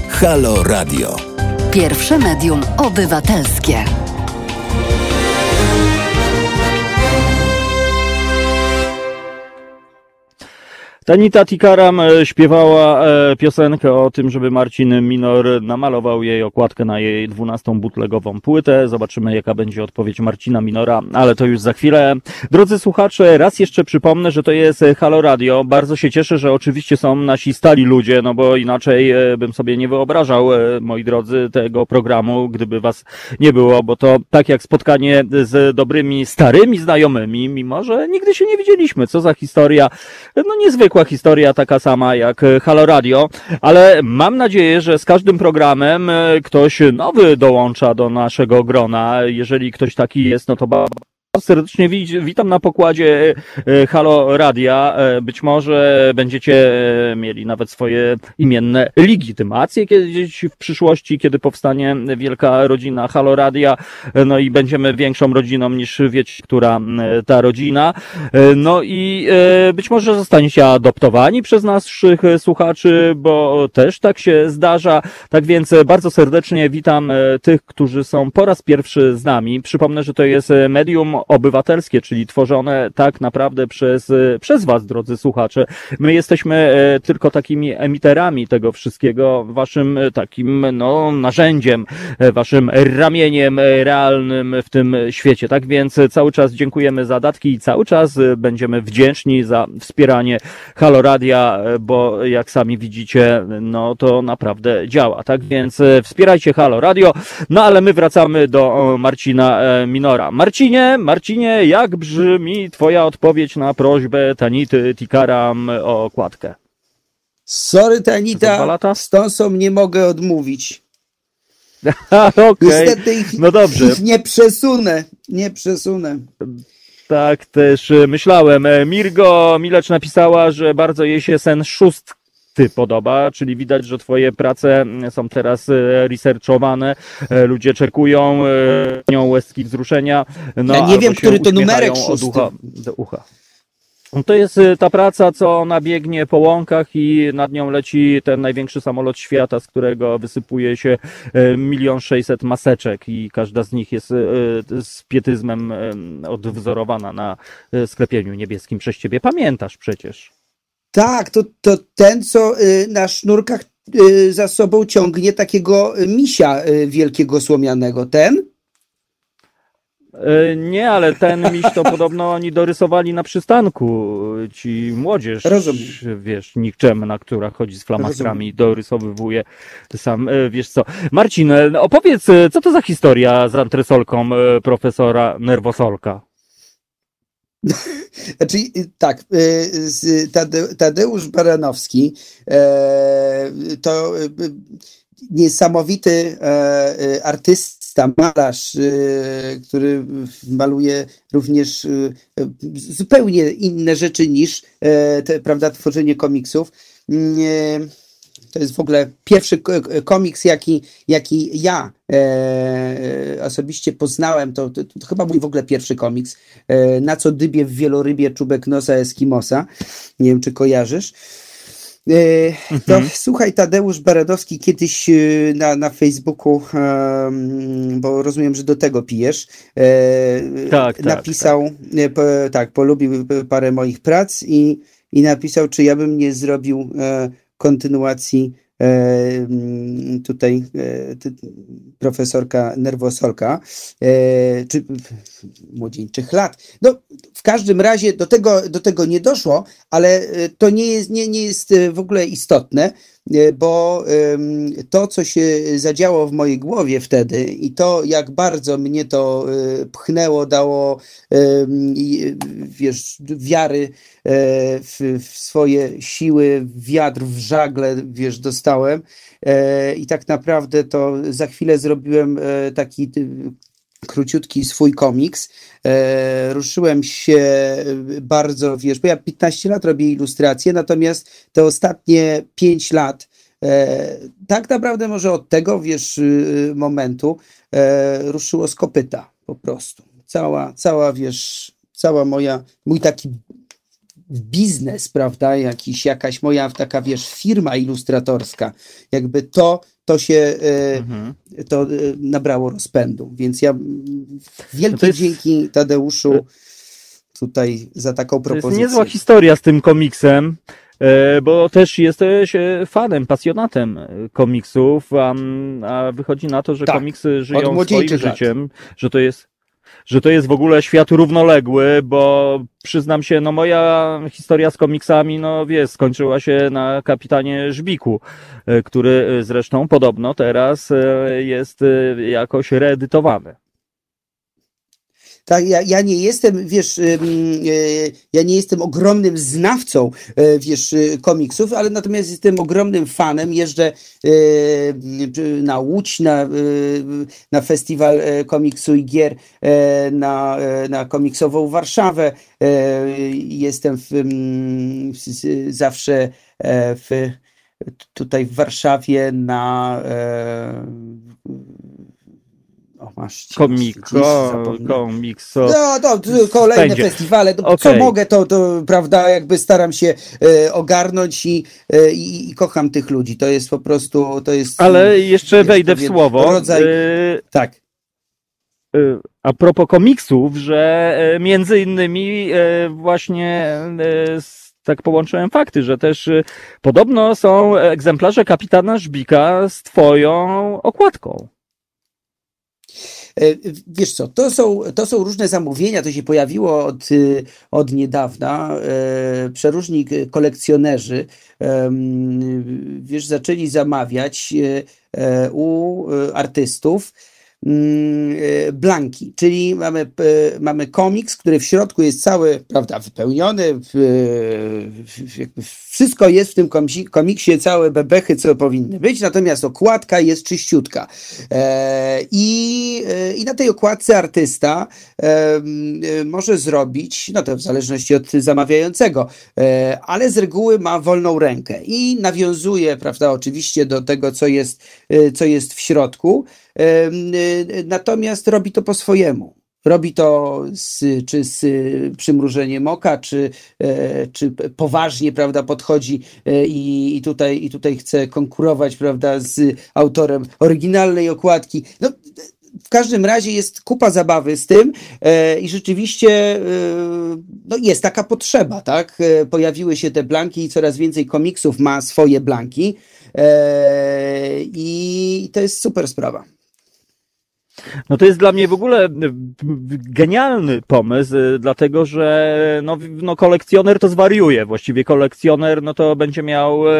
Halo Radio. Pierwsze medium obywatelskie. Tanita Tikaram e, śpiewała e, piosenkę o tym, żeby Marcin Minor namalował jej okładkę na jej dwunastą butlegową płytę. Zobaczymy, jaka będzie odpowiedź Marcina Minora, ale to już za chwilę. Drodzy słuchacze, raz jeszcze przypomnę, że to jest Halo Radio. Bardzo się cieszę, że oczywiście są nasi stali ludzie, no bo inaczej e, bym sobie nie wyobrażał, moi drodzy, tego programu, gdyby was nie było, bo to tak jak spotkanie z dobrymi, starymi znajomymi, mimo że nigdy się nie widzieliśmy. Co za historia, no niezwykła niezwykła historia, taka sama jak e, Halo Radio, ale mam nadzieję, że z każdym programem e, ktoś nowy dołącza do naszego grona. Jeżeli ktoś taki jest, no to serdecznie witam na pokładzie e, Halo Radia. E, być może będziecie e, mieli nawet swoje imienne legitymacje kiedyś w przyszłości, kiedy powstanie wielka rodzina Halo Radia. No i będziemy większą rodziną niż wiecie, która ta rodzina. No i być może zostaniecie adoptowani przez naszych słuchaczy, bo też tak się zdarza. Tak więc bardzo serdecznie witam tych, którzy są po raz pierwszy z nami. Przypomnę, że to jest medium obywatelskie, czyli tworzone tak naprawdę przez, przez Was, drodzy słuchacze. My jesteśmy e, tylko takimi emiterami tego wszystkiego, Waszym e, takim, no, narzędziem, e, Waszym ramieniem realnym w tym świecie. Tak więc cały czas dziękujemy za datki i cały czas będziemy wdzięczni za wspieranie Halo Radia, bo jak sami widzicie, no to naprawdę działa. Tak więc wspierajcie Halo Radio. No ale my wracamy do Marcina Minora. Marcinie, Marcinie, jak brzmi Twoja odpowiedź na prośbę Tanity Tikaram o okładkę? Sorry, Tanita, tą nie mogę odmówić. okay. Niestety ich, no dobrze. ich nie przesunę, nie przesunę. Tak też myślałem. Mirgo Milecz napisała, że bardzo jej się sen szóst ty podoba, czyli widać, że twoje prace są teraz e, researchowane, e, ludzie czekują, nią łezki wzruszenia. No, ja nie wiem, który to numerek od ucha do ucha. To jest e, ta praca, co ona biegnie po łąkach i nad nią leci ten największy samolot świata, z którego wysypuje się milion sześćset maseczek i każda z nich jest z pietyzmem odwzorowana na sklepieniu niebieskim przez ciebie. Pamiętasz przecież. Tak, to, to ten, co y, na sznurkach y, za sobą ciągnie takiego misia y, wielkiego słomianego. Ten? Nie, ale ten miś to podobno oni dorysowali na przystanku. Ci młodzież, Rozumiem. wiesz, nikczemna, która chodzi z flamastrami, dorysowywuje sam, wiesz co. Marcin, opowiedz, co to za historia z antresolką profesora Nerwosolka? Znaczy, y, tak, y, Tadeusz Baranowski e, to y, niesamowity e, artysta, malarz, który maluje również zupełnie inne rzeczy niż e, te, prawda, tworzenie komiksów. To jest w ogóle pierwszy komiks, jaki, jaki ja e, osobiście poznałem. To, to, to, chyba mój w ogóle pierwszy komiks. E, na co dybie w wielorybie czubek nosa Eskimosa. Nie wiem, czy kojarzysz. E, to mhm. słuchaj, Tadeusz Baradowski kiedyś e, na, na Facebooku, bo rozumiem, że do tego pijesz, e, tak, tak, napisał, tak. Po, tak, polubił parę moich prac i, i napisał, czy ja bym nie zrobił kontynuacji e, mm, tutaj e, profesorka Nerwosolka, e, czy młodzieńczych lat. No, w każdym razie do tego, do tego nie doszło, ale to nie jest, nie, nie jest w ogóle istotne. E, bo to, co się zadziało w mojej głowie wtedy i to, jak bardzo mnie to e, pchnęło, dało wiesz, wiary e, w, w swoje siły, wiatr w żagle, wiesz, dostałem. I tak naprawdę to za chwilę zrobiłem taki króciutki swój komiks. E, ruszyłem się bardzo, wiesz, bo ja 15 lat robię ilustracje, natomiast te ostatnie 5 lat, e, tak naprawdę może od tego, wiesz, y, momentu e, ruszyło z kopyta po prostu. Cała, cała, wiesz, cała moja, mój taki biznes, prawda, jakiś, jakaś moja taka, wiesz, firma ilustratorska, jakby to, to się e, mhm. to e, nabrało rozpędu. Więc ja wielkie no jest... dzięki Tadeuszu tutaj za taką propozycję. To jest niezła historia z tym komiksem. bo też jesteś fanem, pasjonatem komiksów, a, a wychodzi na to, że tak, komiksy żyją swoim lat. życiem, że to jest że to jest w ogóle świat równoległy, bo przyznam się, no moja historia z komiksami, no wiesz, skończyła się na kapitanie Żbiku, e, który zresztą podobno teraz e, jest e, jakoś reedytowany. Tak, ja, ja nie jestem, wiesz, e, ja nie jestem ogromnym znawcą, e, wiesz, e, komiksów, ale natomiast jestem ogromnym fanem. Jeżdżę na Łódź, na, na festiwal komiksu i gier, na, na komiksową Warszawę. Jestem w, zawsze w, tutaj w Warszawie na masz Komiko, komikso. No, to kolejne Spędzie. festiwale. Okay. Co mogę, to, to prawda, jakby staram się e, ogarnąć i, e, i, i, kocham tych ludzi. To jest po prostu, to jest... Ale jeszcze jest wejdę w słowo. Rodzaj... E, tak. E, a propos komiksów, że e, między innymi e, właśnie tak połączyłem fakty, że też podobno są egzemplarze kapitana Żbika z twoją okładką. E, wiesz co, to są, to są różne zamówienia, to się pojawiło od, y, od niedawna. E, przeróżni kolekcjonerzy, wiesz, zaczęli zamawiać e, u artystów Mm, e, blanki, czyli mamy, e, mamy komiks, który w środku jest cały, prawda, wypełniony, wszystko jest w tym komiksie, całe bebechy, co powinny być, natomiast okładka jest czyściutka. E, I, i na tej okładce artysta może zrobić, no to w zależności od zamawiającego, ale z reguły ma wolną rękę i nawiązuje, prawda, oczywiście do tego, co jest, co jest w środku, natomiast robi to po swojemu. Robi to z, czy z przymrużeniem oka, czy, e, czy poważnie prawda, podchodzi e, i, i, tutaj, i tutaj chce konkurować prawda, z autorem oryginalnej okładki. No, w każdym razie jest kupa zabawy z tym e, i rzeczywiście no jest taka potrzeba, tak? Pojawiły się te blanki i coraz więcej komiksów ma swoje blanki i to jest super sprawa. No to jest dla mnie w ogóle e, genialny pomysł, e, dlatego że no, no kolekcjoner to zwariuje. Właściwie kolekcjoner no to będzie miał e,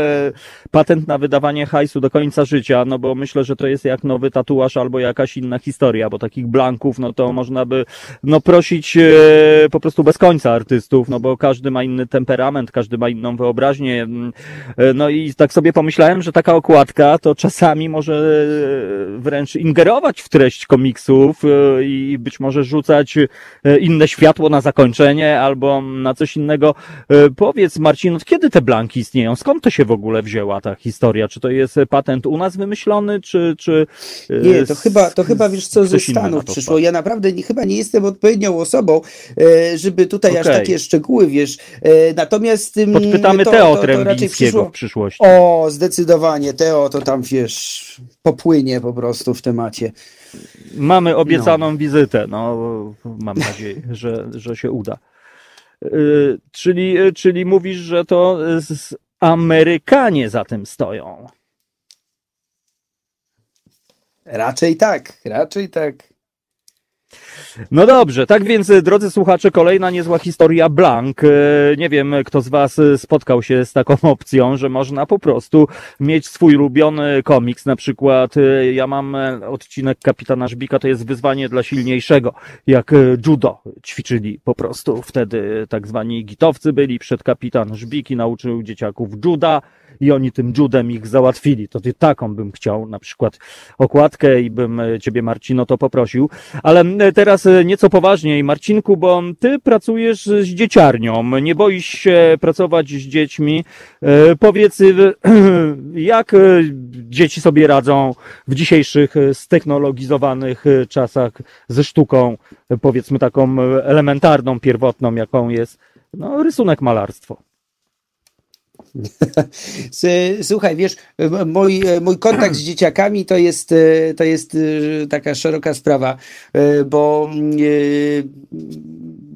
patent na wydawanie hajsu do końca życia, no bo myślę, że to jest jak nowy tatuaż albo jakaś inna historia, bo takich blanków no to można by no prosić po prostu bez końca artystów, no bo każdy ma inny temperament, każdy ma inną wyobraźnię. Mm, no i tak sobie pomyślałem, że taka okładka to czasami może wręcz ingerować w treść komiksów e, i być może rzucać e, inne światło na zakończenie albo na coś innego. E, powiedz Marcin, od kiedy te blanki istnieją? Skąd to się w ogóle wzięła ta historia? Czy to jest patent u nas wymyślony, czy... czy nie, to chyba, to chyba wiesz co ze Stanów przyszło. Ja naprawdę nie, chyba nie jestem odpowiednią osobą, żeby tutaj okay. aż takie szczegóły, wiesz. Natomiast... Podpytamy to, Teo to, to raczej przyszło... w przyszłości. O, zdecydowanie. Teo to tam, wiesz, popłynie po prostu w temacie. Mamy obiecaną no. wizytę. No, mam nadzieję, że, że się uda. Yy, czyli, czyli mówisz, że to Amerykanie za tym stoją. Raczej tak, raczej tak. No dobrze, tak więc drodzy słuchacze, kolejna niezła historia Blank. E, nie wiem, kto z Was spotkał się z taką opcją, że można po prostu mieć swój ulubiony komiks. Na przykład e, ja mam e, odcinek Kapitana Żbika, to jest wyzwanie dla silniejszego, jak judo ćwiczyli po prostu. Wtedy tak zwani gitowcy byli, przed kapitan Żbiki nauczył dzieciaków juda i oni tym judem ich załatwili. To ty taką bym chciał, na przykład okładkę i bym ciebie Marcino to poprosił. Ale teraz e, nieco poważniej, Marcinku, bo ty pracujesz z dzieciarnią, nie boisz się pracować z dziećmi. E, powiedz, e, jak dzieci sobie radzą w dzisiejszych ztechnologizowanych czasach ze sztuką, powiedzmy taką elementarną, pierwotną, jaką jest no, rysunek, malarstwo. Słuchaj, wiesz, mój, mój kontakt z dzieciakami to jest, to jest taka szeroka sprawa, bo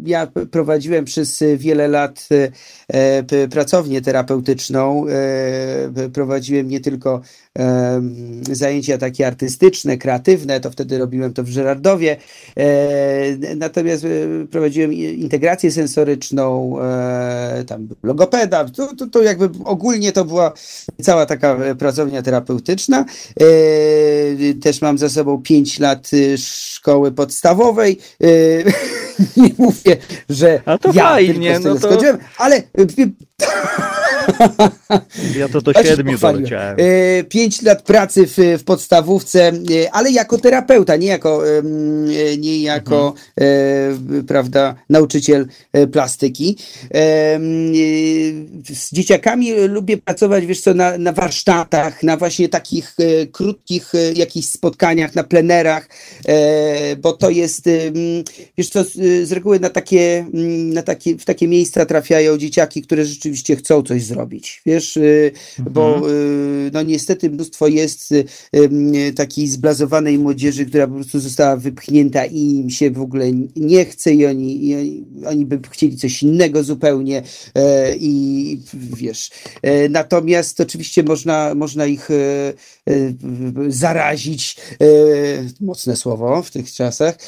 ja prowadziłem przez wiele lat pracownię terapeutyczną. Prowadziłem nie tylko zajęcia takie artystyczne, kreatywne, to wtedy robiłem to w Żerardowie. Natomiast prowadziłem integrację sensoryczną, tam logopeda, to, to, to jakby ogólnie to była cała taka pracownia terapeutyczna. Też mam za sobą 5 lat szkoły podstawowej. Nie mówię, że A to ja fajnie, tylko no to- ale Ja to do siedmiu doleciałem. E, Pięć lat pracy w, w podstawówce, e, ale jako terapeuta, nie jako, e, nie jako e, prawda, nauczyciel plastyki. Z dzieciakami lubię pracować, wiesz co, na, na warsztatach, na właśnie takich krótkich jakichś spotkaniach, na plenerach, bo to jest, wiesz co, z, z reguły na takie, mm, na takie, w takie miejsca trafiają dzieciaki, które rzeczywiście chcą coś zrobić, wiesz, y, bo y, no niestety mnóstwo jest y, takiej zblazowanej młodzieży, która po prostu została wypchnięta i im się w ogóle nie chce i oni, i oni, by chcieli coś innego zupełnie e, i wiesz, e, natomiast oczywiście można, można ich e, zarazić, mocne słowo w tych czasach,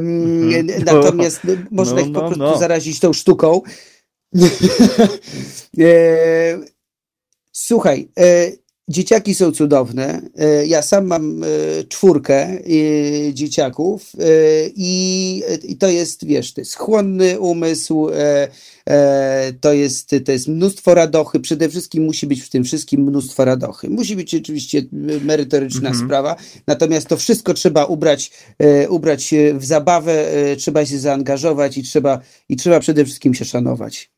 Mhm. natomiast można ich po no, prostu no. zarazić tą sztuką. e, słuchaj, e, dzieciaki są cudowne. E, ja sam mam e, czwórkę e, dzieciaków i, i to jest, wiesz, to jest chłonny umysł, to, jest, to jest mnóstwo radochy. Przede wszystkim musi być w tym wszystkim mnóstwo radochy. Musi być oczywiście merytoryczna Mhm. sprawa, natomiast to wszystko trzeba ubrać, ubrać w zabawę, trzeba się zaangażować i trzeba, i trzeba przede wszystkim się szanować.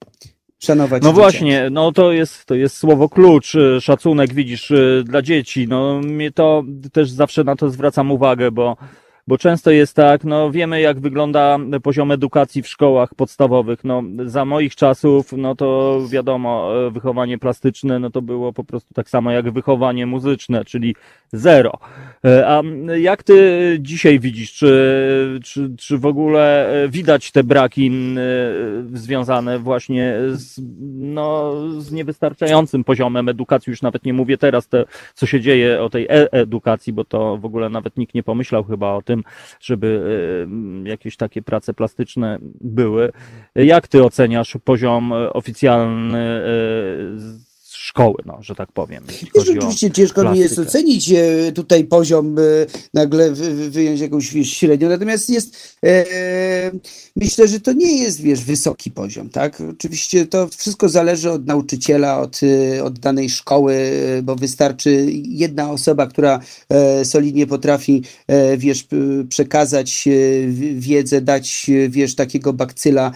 Szanować No właśnie, no to jest, to jest słowo klucz, y, szacunek, widzisz, y, dla dzieci. No mnie to też zawsze na to zwracam uwagę, bo, bo często jest tak, no wiemy jak wygląda poziom edukacji w szkołach podstawowych. No za moich czasów, no to wiadomo, e, wychowanie plastyczne, no to było po prostu tak samo jak wychowanie muzyczne, czyli zero. E, A jak ty dzisiaj widzisz, czy, czy, czy w ogóle e, widać te braki związane właśnie z, no, z niewystarczającym poziomem edukacji? Już nawet nie mówię teraz, te, co się dzieje o tej e edukacji, bo to w ogóle nawet nikt nie pomyślał chyba o tym, żeby e, jakieś takie prace plastyczne były. Jak ty oceniasz poziom e, oficjalny e, szkoły, no, że tak powiem? o Oczywiście ciężko mi jest plastykę? ocenić e, tutaj poziom, e, nagle wy- wy- wyjąć jakąś wiesz, średnią, natomiast jest, e, myślę, że to nie jest, wiesz, wysoki poziom, tak? Oczywiście to wszystko zależy od nauczyciela, od, e, od danej szkoły, bo wystarczy jedna osoba, która solidnie potrafi, wiesz, przekazać wiedzę, dać, wiesz, takiego bakcyla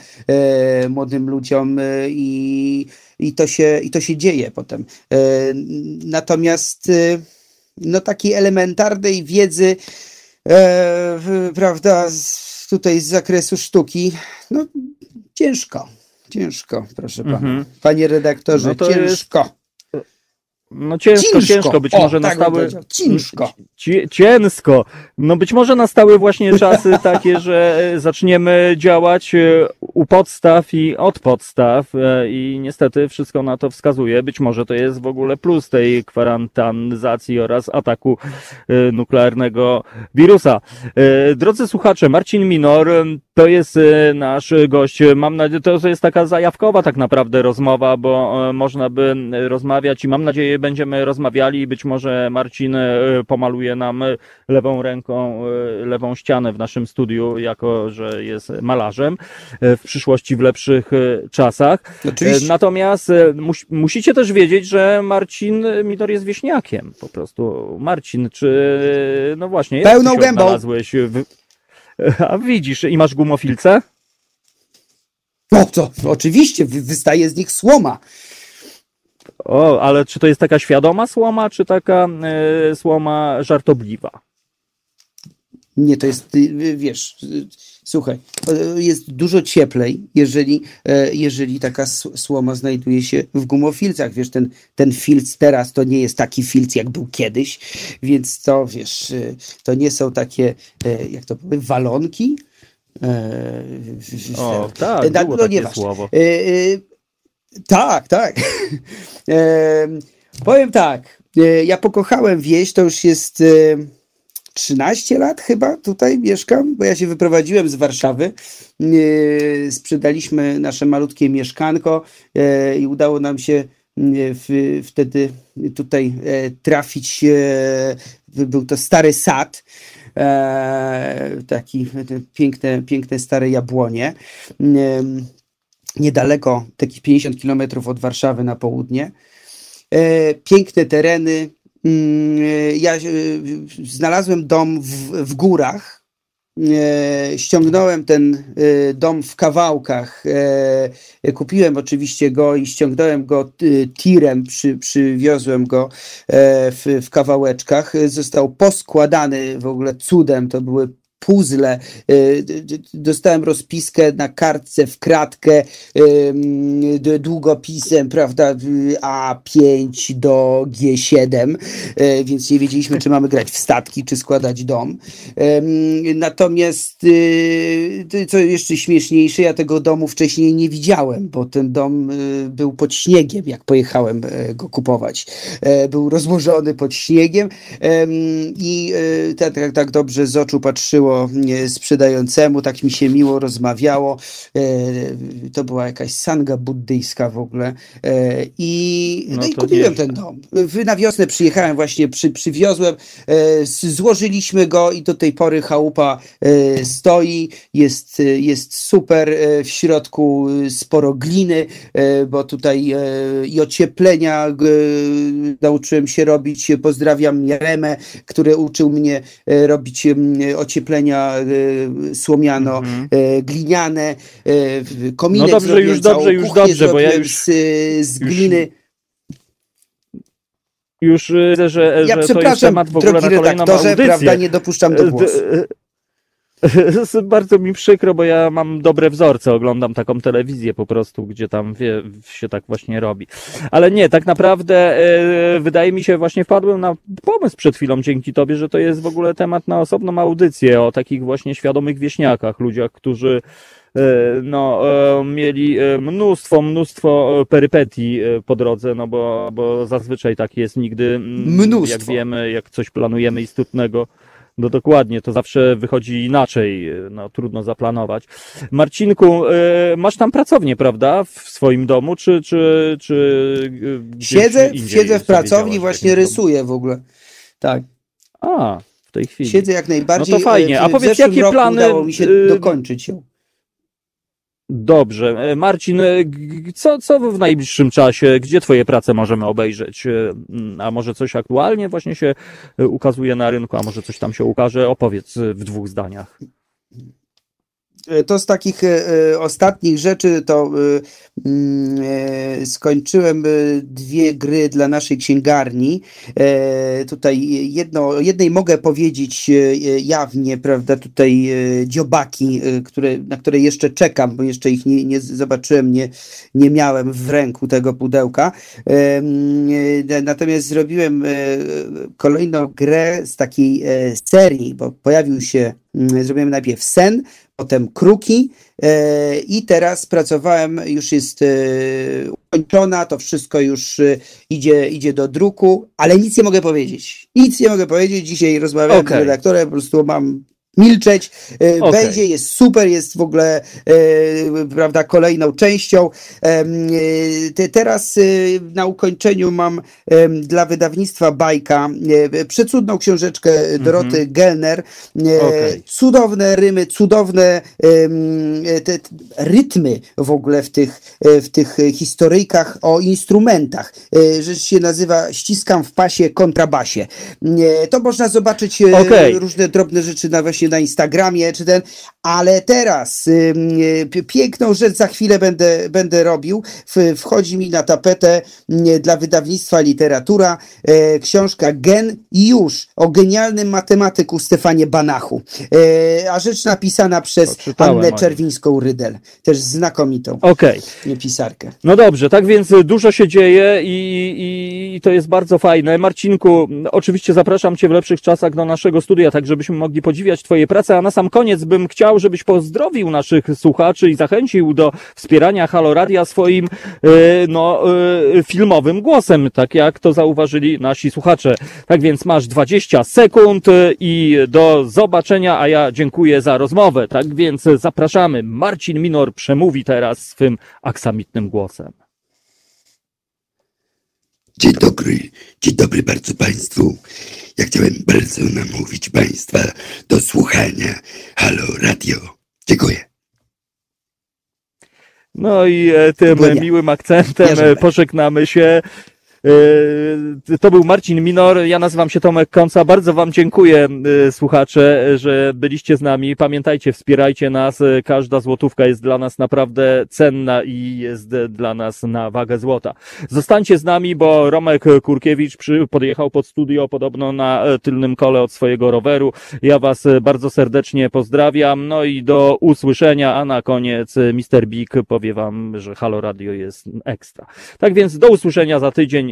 młodym ludziom i i to się, i to się dzieje potem. E, Natomiast e, no takiej elementarnej wiedzy, e, prawda, z, tutaj z zakresu sztuki, no ciężko, ciężko, proszę pana. Mhm. Panie redaktorze, No to jest- ciężko. No ciężko, ciężko, być O, może tak nastały. Ciężko. Ciężko. No być może nastały właśnie czasy takie, że e, zaczniemy działać e, u podstaw i od podstaw e, i niestety wszystko na to wskazuje. Być może to jest w ogóle plus tej kwarantannizacji oraz ataku nuklearnego wirusa. Drodzy słuchacze, Marcin Minor to jest nasz gość. Mam nadzieję, to jest taka zajawkowa tak naprawdę rozmowa, bo można by rozmawiać i mam nadzieję będziemy rozmawiali i być może Marcin e, pomaluje nam lewą ręką e, lewą ścianę w naszym studiu, jako że jest malarzem e, w przyszłości w lepszych czasach. Oczywiście. Natomiast mus, musicie też wiedzieć, że Marcin Minor jest wieśniakiem po prostu. Marcin, czy no właśnie, Pełną gębą. odnalazłeś w... A widzisz, i masz gumofilce? No to oczywiście wy- wystaje z nich słoma. O, ale czy to jest taka świadoma słoma, czy taka e, słoma żartobliwa? Nie, to jest, y, wiesz, y, słuchaj, y, jest dużo cieplej, jeżeli, e, jeżeli taka słoma znajduje się w gumofilcach. Wiesz, ten, ten filc teraz to nie jest taki filc, jak był kiedyś, więc to, wiesz, y, to nie są takie, e, jak to powiem, walonki, o, tak, było no, takie słowo. Tak, tak. powiem tak, ja pokochałem wieś, to już jest 13 lat chyba tutaj mieszkam, bo ja się wyprowadziłem z Warszawy. Sprzedaliśmy nasze malutkie mieszkanko e, i udało nam się w, wtedy tutaj e, trafić. E, był to stary sad. Taki piękne, piękne stare jabłonie. Niedaleko, takich 50 kilometrów od Warszawy na południe. Piękne tereny, Mm, ja e, znalazłem dom w, w górach. E, ściągnąłem ten e, dom w kawałkach. Kupiłem oczywiście go i ściągnąłem go tirem, przy, przywiozłem go w, w kawałeczkach. Został poskładany w ogóle cudem. To były puzzle, y, dostałem rozpiskę na kartce w kratkę długopisem, prawda, A5 do G7, y, więc nie wiedzieliśmy, czy mamy grać w statki, czy składać dom. Natomiast, y, co jeszcze śmieszniejsze, ja tego domu wcześniej nie widziałem, bo ten dom był pod śniegiem, jak pojechałem e, go kupować. E, był rozłożony pod śniegiem i tak, tak, tak dobrze z oczu patrzyło sprzedającemu, tak mi się miło rozmawiało. E, to była jakaś sanga buddyjska w ogóle. E, I, no, no i kupiłem ten dom. Na wiosnę przyjechałem właśnie, przy, przywiozłem, e, złożyliśmy go i do tej pory chałupa stoi, jest, jest super, w środku sporo gliny, bo tutaj i ocieplenia nauczyłem się robić. Pozdrawiam Jaremę, który uczył mnie robić ocieplenia Y, słomiano, mm -hmm. gliniane, y, kominek No dobrze, już dobrze, już dobrze, bo ja już... Z, z gliny... Już widzę, że, ja że to jest temat w ogóle na kolejną audycję. prawda, nie dopuszczam do głosu. Bardzo mi przykro, bo ja mam dobre wzorce, oglądam taką telewizję po prostu, gdzie tam wie, się tak właśnie robi. Ale nie, tak naprawdę e, wydaje mi się, właśnie wpadłem na pomysł przed chwilą dzięki tobie, że to jest w ogóle temat na osobną audycję o takich właśnie świadomych wieśniakach, ludziach, którzy e, no, e, mieli mnóstwo, mnóstwo perypetii po drodze, no bo, bo zazwyczaj tak jest nigdy, mm, mnóstwo. jak wiemy, jak coś planujemy istotnego, no dokładnie, to zawsze wychodzi inaczej, no trudno zaplanować. Marcinku, e, masz tam pracownię, prawda, w swoim domu, czy, czy, czy Siedzę, siedzę w pracowni, właśnie rysuję w ogóle. Tak. A, w tej chwili. Siedzę jak najbardziej. No to fajnie. A powiedz, jakie plany... udało mi się dokończyć ją. Dobrze. E, Marcin, e, co, co w najbliższym czasie, gdzie Twoje prace możemy obejrzeć? E, a może coś aktualnie właśnie się ukazuje na rynku, a może coś tam się ukaże? Opowiedz w dwóch zdaniach. E, to z takich e, e, ostatnich rzeczy to mm, skończyłem dwie gry dla naszej księgarni. Tutaj jedno, jednej mogę powiedzieć jawnie, prawda, tutaj dziobaki, które, na które jeszcze czekam, bo jeszcze ich nie, nie zobaczyłem, nie, nie miałem w ręku tego pudełka. Natomiast zrobiłem kolejną grę z takiej serii, bo pojawił się, mm, zrobiłem najpierw sen, potem kruki e, i teraz pracowałem, już jest e, ukończona, to wszystko już e, idzie, idzie do druku, ale nic nie mogę powiedzieć. Nic nie mogę powiedzieć. Dzisiaj rozmawiałem okay. z redaktorem, po prostu mam milczeć. E, okay. Będzie, jest super, jest w ogóle e, prawda, kolejną częścią. E, teraz na ukończeniu mam dla wydawnictwa Bajka przecudną książeczkę Doroty mm -hmm. Gelner. Okay. Cudowne rymy, cudowne te rytmy w ogóle w tych, w tych historyjkach o instrumentach. Rzecz się nazywa Ściskam w pasie kontrabasie. To można zobaczyć okay. różne drobne rzeczy na właśnie na Instagramie, czy ten, ale teraz y, piękną rzecz za chwilę będę, będę robił. Wchodzi mi na tapetę dla wydawnictwa Literatura e, książka Gen już o genialnym matematyku Stefanie Banachu. E, a rzecz napisana przez Annę Czerwińską-Rydel. Też znakomitą okay. pisarkę. No dobrze, tak więc dużo się dzieje i, i, i to jest bardzo fajne. Marcinku, oczywiście zapraszam Cię w lepszych czasach do naszego studia, tak żebyśmy mogli podziwiać Twoje swojej pracy, a na sam koniec bym chciał, żebyś pozdrowił naszych słuchaczy i zachęcił do wspierania Haloradia swoim no, filmowym głosem, tak jak to zauważyli nasi słuchacze. Tak więc masz 20 sekund i do zobaczenia, a ja dziękuję za rozmowę. Tak więc zapraszamy. Marcin Minor przemówi teraz swym aksamitnym głosem. Dzień dobry, dzień dobry bardzo Państwu. Ja chciałem bardzo namówić Państwa do słuchania Halo Radio. Dziękuję. No i e, tym miłym akcentem pożegnamy się. Yy, to był Marcin Minor, ja nazywam się Tomek Konca. Bardzo Wam dziękuję, yy, słuchacze, że byliście z nami. Pamiętajcie, wspierajcie nas. Każda złotówka jest dla nas naprawdę cenna i jest dla nas na wagę złota. Zostańcie z nami, bo Romek Kurkiewicz podjechał pod studio podobno na e, tylnym kole od swojego roweru. Ja Was bardzo serdecznie pozdrawiam. No i do usłyszenia, a na koniec Mr. Big powie Wam, że Halo Radio jest ekstra. Tak więc do usłyszenia za tydzień